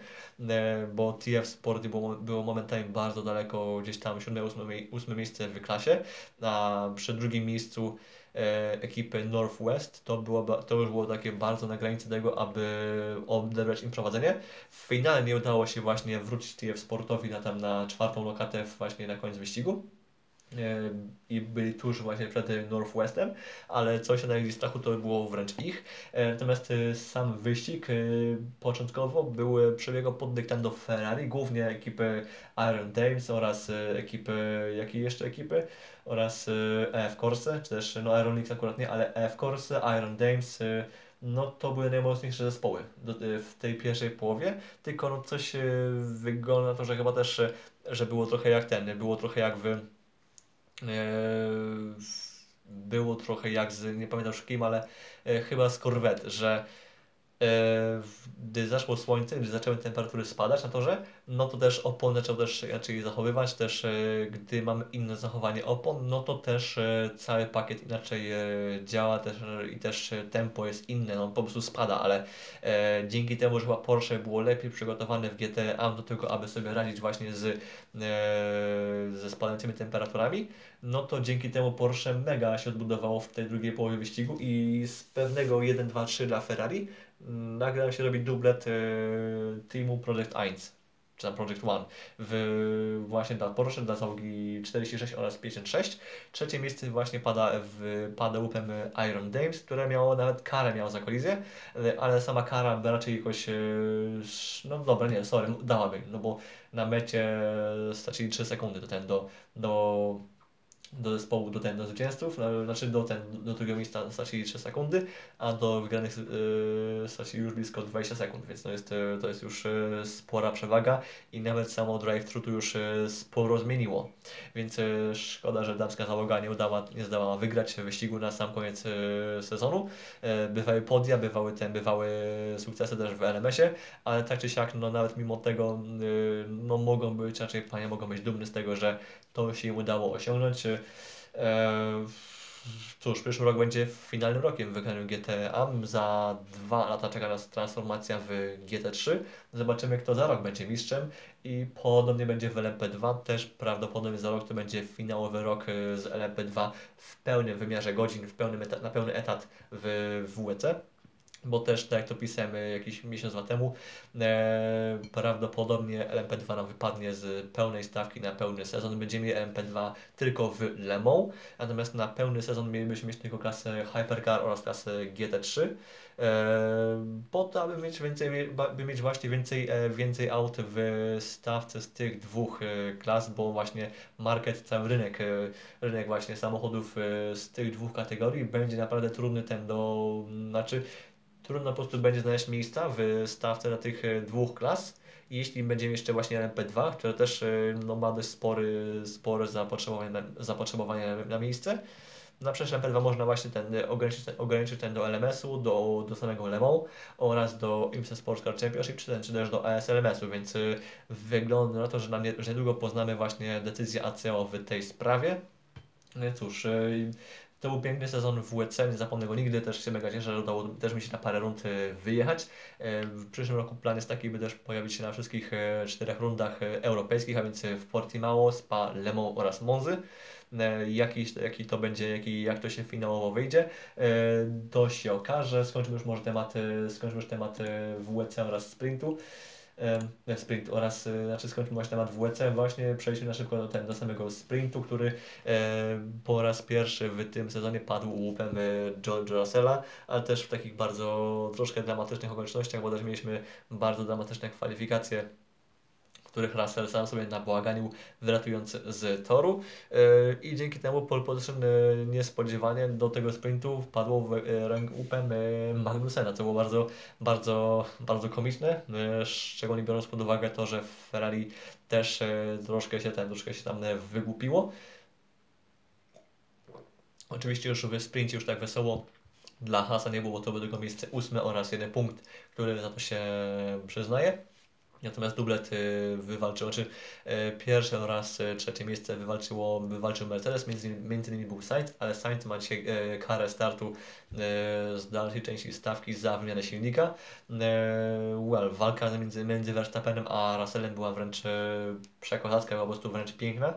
S1: e, bo TF Sport było, było momentami bardzo daleko, gdzieś tam 7-8 miejsce w klasie, a przy drugim miejscu e, ekipy Northwest, to, było, to już było takie bardzo na granicy tego, aby odebrać im prowadzenie. Finalnie udało się właśnie wrócić TF Sportowi na, tam na czwartą lokatę właśnie na koniec wyścigu i byli tuż właśnie przed Northwestem, ale co się najbardziej strachu to było wręcz ich. E, natomiast e, sam wyścig e, początkowo był, przebiegał pod dyktando Ferrari, głównie ekipy Iron Dames oraz ekipy, jakiej jeszcze ekipy? Oraz EF Corse, czy też no Iron League akurat nie, ale EF Corse, Iron Dames, no to były najmocniejsze zespoły w tej pierwszej połowie, tylko no coś wygląda na to, że chyba też, że było trochę jak ten, było trochę jak w było trochę jak z, nie pamiętam już kim, ale e, chyba z Corvette, że E, gdy zaszło słońce, gdy zaczęły temperatury spadać na torze, no to też opony zaczęły też inaczej zachowywać, też e, gdy mamy inne zachowanie opon, no to też e, cały pakiet inaczej działa też, i też tempo jest inne, no po prostu spada, ale dzięki temu, że chyba Porsche było lepiej przygotowane w GTA do tego, aby sobie radzić właśnie z, ze spadającymi temperaturami, no to dzięki temu Porsche mega się odbudowało w tej drugiej połowie wyścigu i z pewnego 1, 2, 3 dla Ferrari nagle się robi dublet y, teamu Project 1 czy tam Project One w, właśnie dla Porsche, dla załogi 46 oraz 56. Trzecie miejsce właśnie pada w pada łupem Iron Dames, które miało nawet karę miało za kolizję, ale sama kara raczej jakoś, y, no dobra, nie, sorry, dałaby, no bo na mecie stracili 3 sekundy do ten, do, do do zespołu, do, ten, do zwycięzców, znaczy do, ten, do drugiego miejsca stracili 3 sekundy, a do wygranych yy, stracili już blisko 20 sekund, więc to jest, yy, to jest już yy, spora przewaga i nawet samo drive-thru tu już yy, sporo zmieniło. Więc szkoda, że damska załoga nie, udała, nie zdołała wygrać wyścigu na sam koniec sezonu. Yy, bywały podia, bywały, ten, bywały sukcesy też w LMS-ie, ale tak czy siak, no nawet mimo tego, no mogą być, raczej panie mogą być dumne z tego, że to się im udało osiągnąć. Eee, cóż, przyszły rok będzie finalnym rokiem w wykonaniu GTA. Za dwa lata czeka nas transformacja w GT3. Zobaczymy, kto za rok będzie mistrzem. I podobnie będzie w LMP2. Też prawdopodobnie za rok to będzie finałowy rok e, z LMP2 w pełnym wymiarze godzin, w pełnym na pełny etat w WEC bo też, tak jak to pisałem e, jakiś miesiąc temu, e, prawdopodobnie LMP2 nam wypadnie z pełnej stawki na pełny sezon. Będziemy mieli LMP2 tylko w Le Mans, natomiast na pełny sezon mielibyśmy mieć tylko klasę Hypercar oraz klasę GT3, e, po to, aby mieć, więcej, by mieć właśnie więcej, e, więcej aut w stawce z tych dwóch e, klas, bo właśnie market, cały rynek, rynek właśnie samochodów z tych dwóch kategorii będzie naprawdę trudny ten do, znaczy trudno po prostu będzie znaleźć miejsca w stawce dla tych e, dwóch klas. Jeśli będziemy jeszcze właśnie LMP2, które też e, no, ma dość spory, spore zapotrzebowanie na, zapotrzebowanie na, miejsce, na przykład LMP2 można właśnie ten, e, ograniczyć, ten, ograniczyć ten do LMS-u, do, do samego Le Mans oraz do IMSA Sports Car Championship, czy, ten, czy też do ASLMS-u, więc wygląda na to, że, na nie, że niedługo poznamy właśnie decyzję ACO w tej sprawie. No cóż, to był piękny sezon w WC, nie zapomnę go nigdy, też się mega cieszę, że udało też mi się na parę rund e, wyjechać. E, w przyszłym roku plan jest taki, by też pojawić się na wszystkich e, czterech rundach europejskich, a więc w Portimao, Spa, Le oraz Monzy. Jaki, jaki to będzie, jaki, jak to się finałowo wyjdzie, to się okaże. Skończymy już może temat, skończymy już temat WC oraz sprintu sprint oraz, e, znaczy skończymy właśnie temat WC, właśnie przejdźmy na szybko do, ten, do samego sprintu, który po raz pierwszy w tym sezonie padł łupem George Russella, ale też w takich bardzo troszkę dramatycznych okolicznościach, bo też mieliśmy bardzo dramatyczne kwalifikacje których Russell sam sobie nabłaganił, wylatując z toru e, i dzięki temu pole position e, niespodziewanie do tego sprintu wpadło w e, ręk upem Magnusena, co było bardzo, bardzo, bardzo komiczne, szczególnie biorąc pod uwagę to, że Ferrari też troszkę się, ten, troszkę się tam wygłupiło. Oczywiście już w sprincie już tak wesoło dla Hasa nie było, to by tylko miejsce ósme oraz jeden punkt, który za to się przyznaje. Natomiast dublet y, wywalczył, znaczy y, pierwsze oraz y, trzecie miejsce wywalczyło, wywalczył Mercedes, między, między innymi był Sainz, ale Sainz ma dzisiaj karę startu z dalszej części stawki za wymianę silnika. Well, walka między, między Verstappenem a Russellem była wręcz przekozacka, była po prostu wręcz piękna.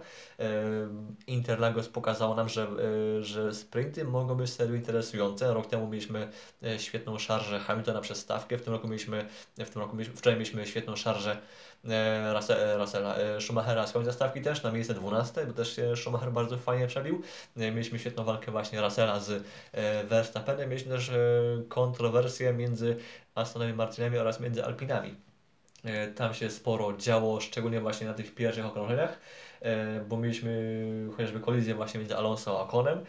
S1: Interlagos pokazało nam, że, że sprinty mogą być serio interesujące. Rok temu mieliśmy świetną szarżę Hamiltona przez stawkę, w tym roku mieliśmy, w tym roku mieliśmy, wczoraj mieliśmy świetną szarżę e, Russella, e, Schumachera z końca stawki też na miejsce 12, bo też się Schumacher bardzo fajnie przebił. E, mieliśmy świetną walkę właśnie Russella z Verstappenem, mieliśmy też kontrowersje między Astonem Martinami oraz między Alpinami. Tam się sporo działo, szczególnie właśnie na tych pierwszych okrążeniach, bo mieliśmy chociażby kolizję właśnie między Alonso a Konem.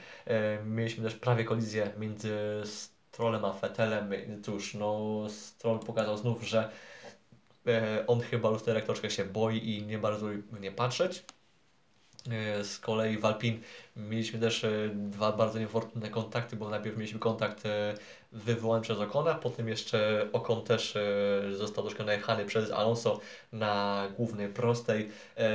S1: Mieliśmy też prawie kolizję między Strollem a Fetelem. Cóż, no Stroll pokazał znów, że E, on chyba lusterek troszkę się boi i nie bardzo nie patrzeć. E, z kolei w Alpin mieliśmy też e, dwa bardzo niefortunne kontakty, bo najpierw mieliśmy kontakt wywołany przez Okona, potem jeszcze Okon też e, został troszkę najechany przez Alonso na głównej prostej. E,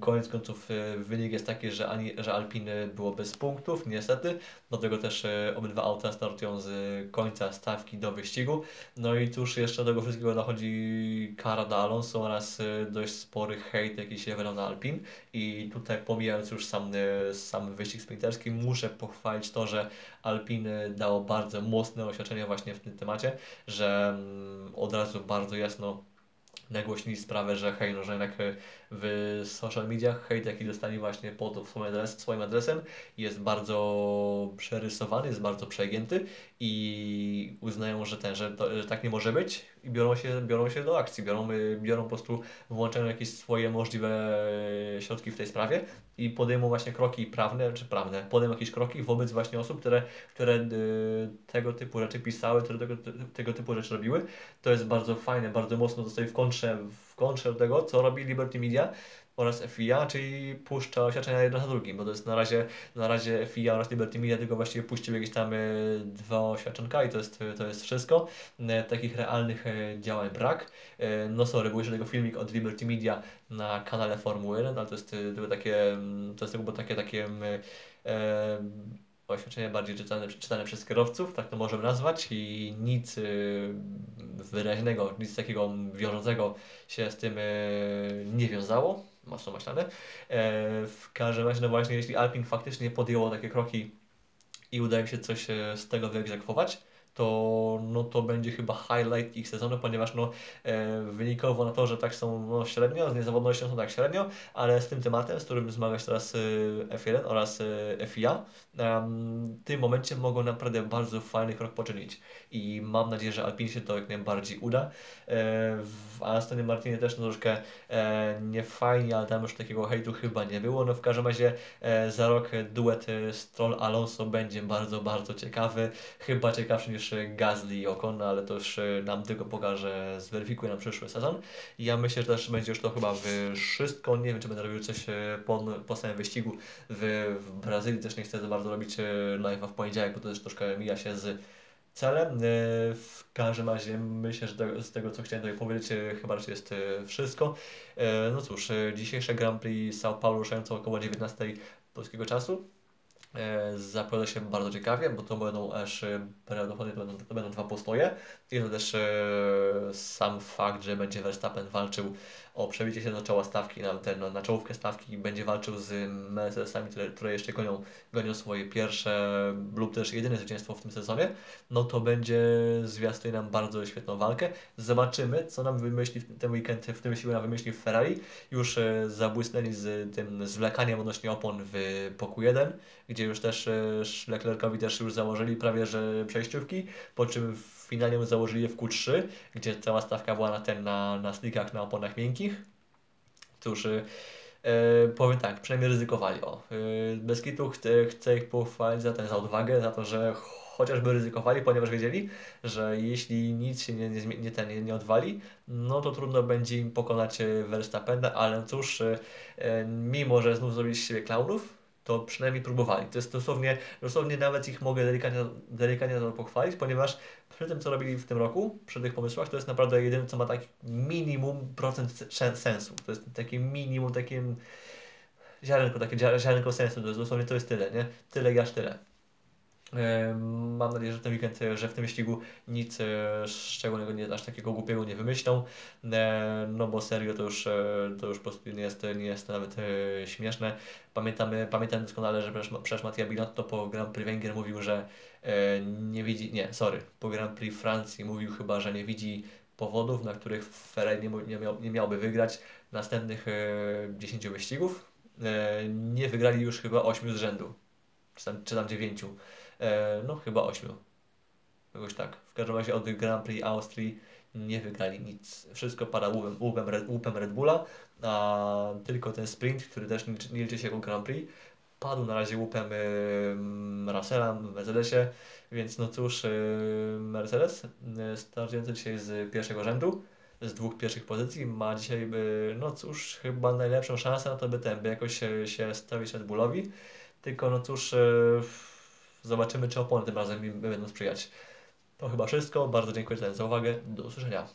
S1: koniec końców e, wynik jest taki, że, ani, że Alpine było bez punktów, niestety. Do tego też obydwa auta startują z końca stawki do wyścigu. No i cóż, jeszcze do tego wszystkiego dochodzi kara na Alonso oraz dość spory hejt, jaki się wylał na Alpin. I tutaj pomijając już sam, sam wyścig sprinterski, muszę pochwalić to, że Alpine dało bardzo mocne oświadczenie właśnie w tym temacie, że mm, od razu bardzo jasno nagłośnili sprawę, że hej, no, że jednak w social mediach hejt, jaki dostali właśnie pod swoim, adres, swoim adresem jest bardzo przerysowany, jest bardzo przegięty i uznają, że ten, że, to, że tak nie może być i biorą się, biorą się do akcji, biorą, biorą po prostu, włączają jakieś swoje możliwe środki w tej sprawie i podejmą właśnie kroki prawne, czy prawne, podejmą jakieś kroki wobec właśnie osób, które, które y, tego typu rzeczy pisały, które tego, tego typu rzeczy robiły. To jest bardzo fajne, bardzo mocno zostaje w kontrze, w kontrze do tego, co robi Liberty Media, oraz FIA, czyli puszcza oświadczenia jedno za drugim, bo to jest na razie, na razie FIA oraz Liberty Media tylko właściwie puściły jakieś tam e, dwa oświadczonka i to jest, to jest wszystko. E, takich realnych e, działań brak. No sorry, był jeszcze tego filmik od Liberty Media na kanale Formuły 1, ale to jest tylko takie, mm, to jest tylko takie, takie mm, e, oświadczenie bardziej czytane, czytane przez kierowców, tak to możemy nazwać i nic wyraźnego, nic takiego wiążącego się z tym nie wiązało mocno maślane. E, w każdym razie, no właśnie, jeśli Alpin faktycznie podjęło takie kroki i udaje się coś e, z tego wyegzekwować, to, no, to będzie chyba highlight ich sezonu, ponieważ no, e, wynikowo na to, że tak są no, średnio, z niezawodnością są tak średnio, ale z tym tematem, z którym zmaga się teraz e, F1 oraz e, FIA, w tym momencie mogą naprawdę bardzo fajny krok poczynić i mam nadzieję, że Alpine się to jak najbardziej uda. E, w Astonie Martinie też no, troszkę nie ale tam już takiego hejtu chyba nie było. No w każdym razie za rok duet Stroll-Alonso będzie bardzo, bardzo ciekawy. Chyba ciekawszy niż Gasly i Ocon, no, ale to już nam tylko pokaże, zweryfikuje na przyszły sezon. I ja myślę, że też będzie już to chyba wszystko. Nie wiem, czy będę robił coś po, po samym wyścigu w, w Brazylii. Też nie chcę za bardzo robić live'a w poniedziałek, bo to też troszkę mija się z celem. E, w każdym razie myślę, że z tego co chciałem tutaj powiedzieć e, chyba że jest e, wszystko. No cóż, dzisiejsze Grand Prix São Paulo ruszające około 19 polskiego czasu. Zapowiada się bardzo ciekawie, bo to będą aż prawdopodobnie to będą, to będą dwa postoje. To też sam fakt, że będzie Verstappen walczył o przebicie się do czoła stawki, na, ten, na czołówkę stawki będzie walczył z Mercedesami, które, które jeszcze gonią, gonią swoje pierwsze lub też jedyne zwycięstwo w tym sezonie, no to będzie zwiastuje nam bardzo świetną walkę. Zobaczymy, co nam wymyśli w ten weekend, w tym siłę nam wymyśli Ferrari. Już e, zabłysnęli z tym zwlekaniem odnośnie opon w poku 1, gdzie już też e, Leclercowi też już założyli prawie że przejściówki, po czym finalnie założyli je w Q3, gdzie cała stawka była na ten, na, na slickach, na oponach miękkich. Cóż, yy, powiem tak, przynajmniej ryzykowali. O, yy, bez chcę, chcę ich pochwalić za, ten, za odwagę, za to, że chociażby ryzykowali, ponieważ wiedzieli, że jeśli nic się nie, nie, nie, ten, nie, odwali, no to trudno będzie im pokonać Verstappena, ale cóż, yy, mimo że znów zrobili siebie klaunów, to przynajmniej próbowali. To jest dosłownie, dosłownie nawet ich mogę delikatnie, delikatnie to pochwalić, ponieważ przy tym, co robili w tym roku, przy tych pomysłach, to jest naprawdę jedyne, co ma taki minimum procent sensu. To jest takie minimum, takie ziarenko, takie ziarenko sensu, to jest dosłownie to jest tyle, nie? Tyle i aż tyle. Mam nadzieję, że ten weekend, że w tym wyścigu nic e, szczególnego, nie, aż takiego głupiego nie wymyślą, e, no bo serio to już, e, to już po prostu nie jest, nie jest nawet śmieszne. Pamiętamy, pamiętam doskonale, że przecież Mattia Binotto po Grand Prix Węgier mówił, że nie widzi, nie, sorry, po Grand Prix Francji mówił chyba, że nie widzi powodów, na których Ferrari nie, miał, nie miałby wygrać następnych 10 wyścigów. Nie wygrali już chyba 8 z rzędu, czy tam, czy tam 9. E, no chyba ośmiu. Jakoś tak. W każdym razie od Grand Prix Austrii nie wygrali nic. Wszystko pada łupem, łupem, Red, łupem Red Bulla, a tylko ten sprint, który też nie, liczy się jako Grand Prix, padł na razie łupem y, Russella w Mercedesie, więc no cóż, y, Mercedes y, startujący dzisiaj z pierwszego rzędu, z dwóch pierwszych pozycji, ma dzisiaj, y, no cóż, chyba najlepszą szansę na to, by ten, by jakoś się, się stawić Red Bullowi, tylko no cóż, Zobaczymy, czy opony tym razem mi będą sprzyjać. To chyba wszystko. Bardzo dziękuję za uwagę. Do usłyszenia.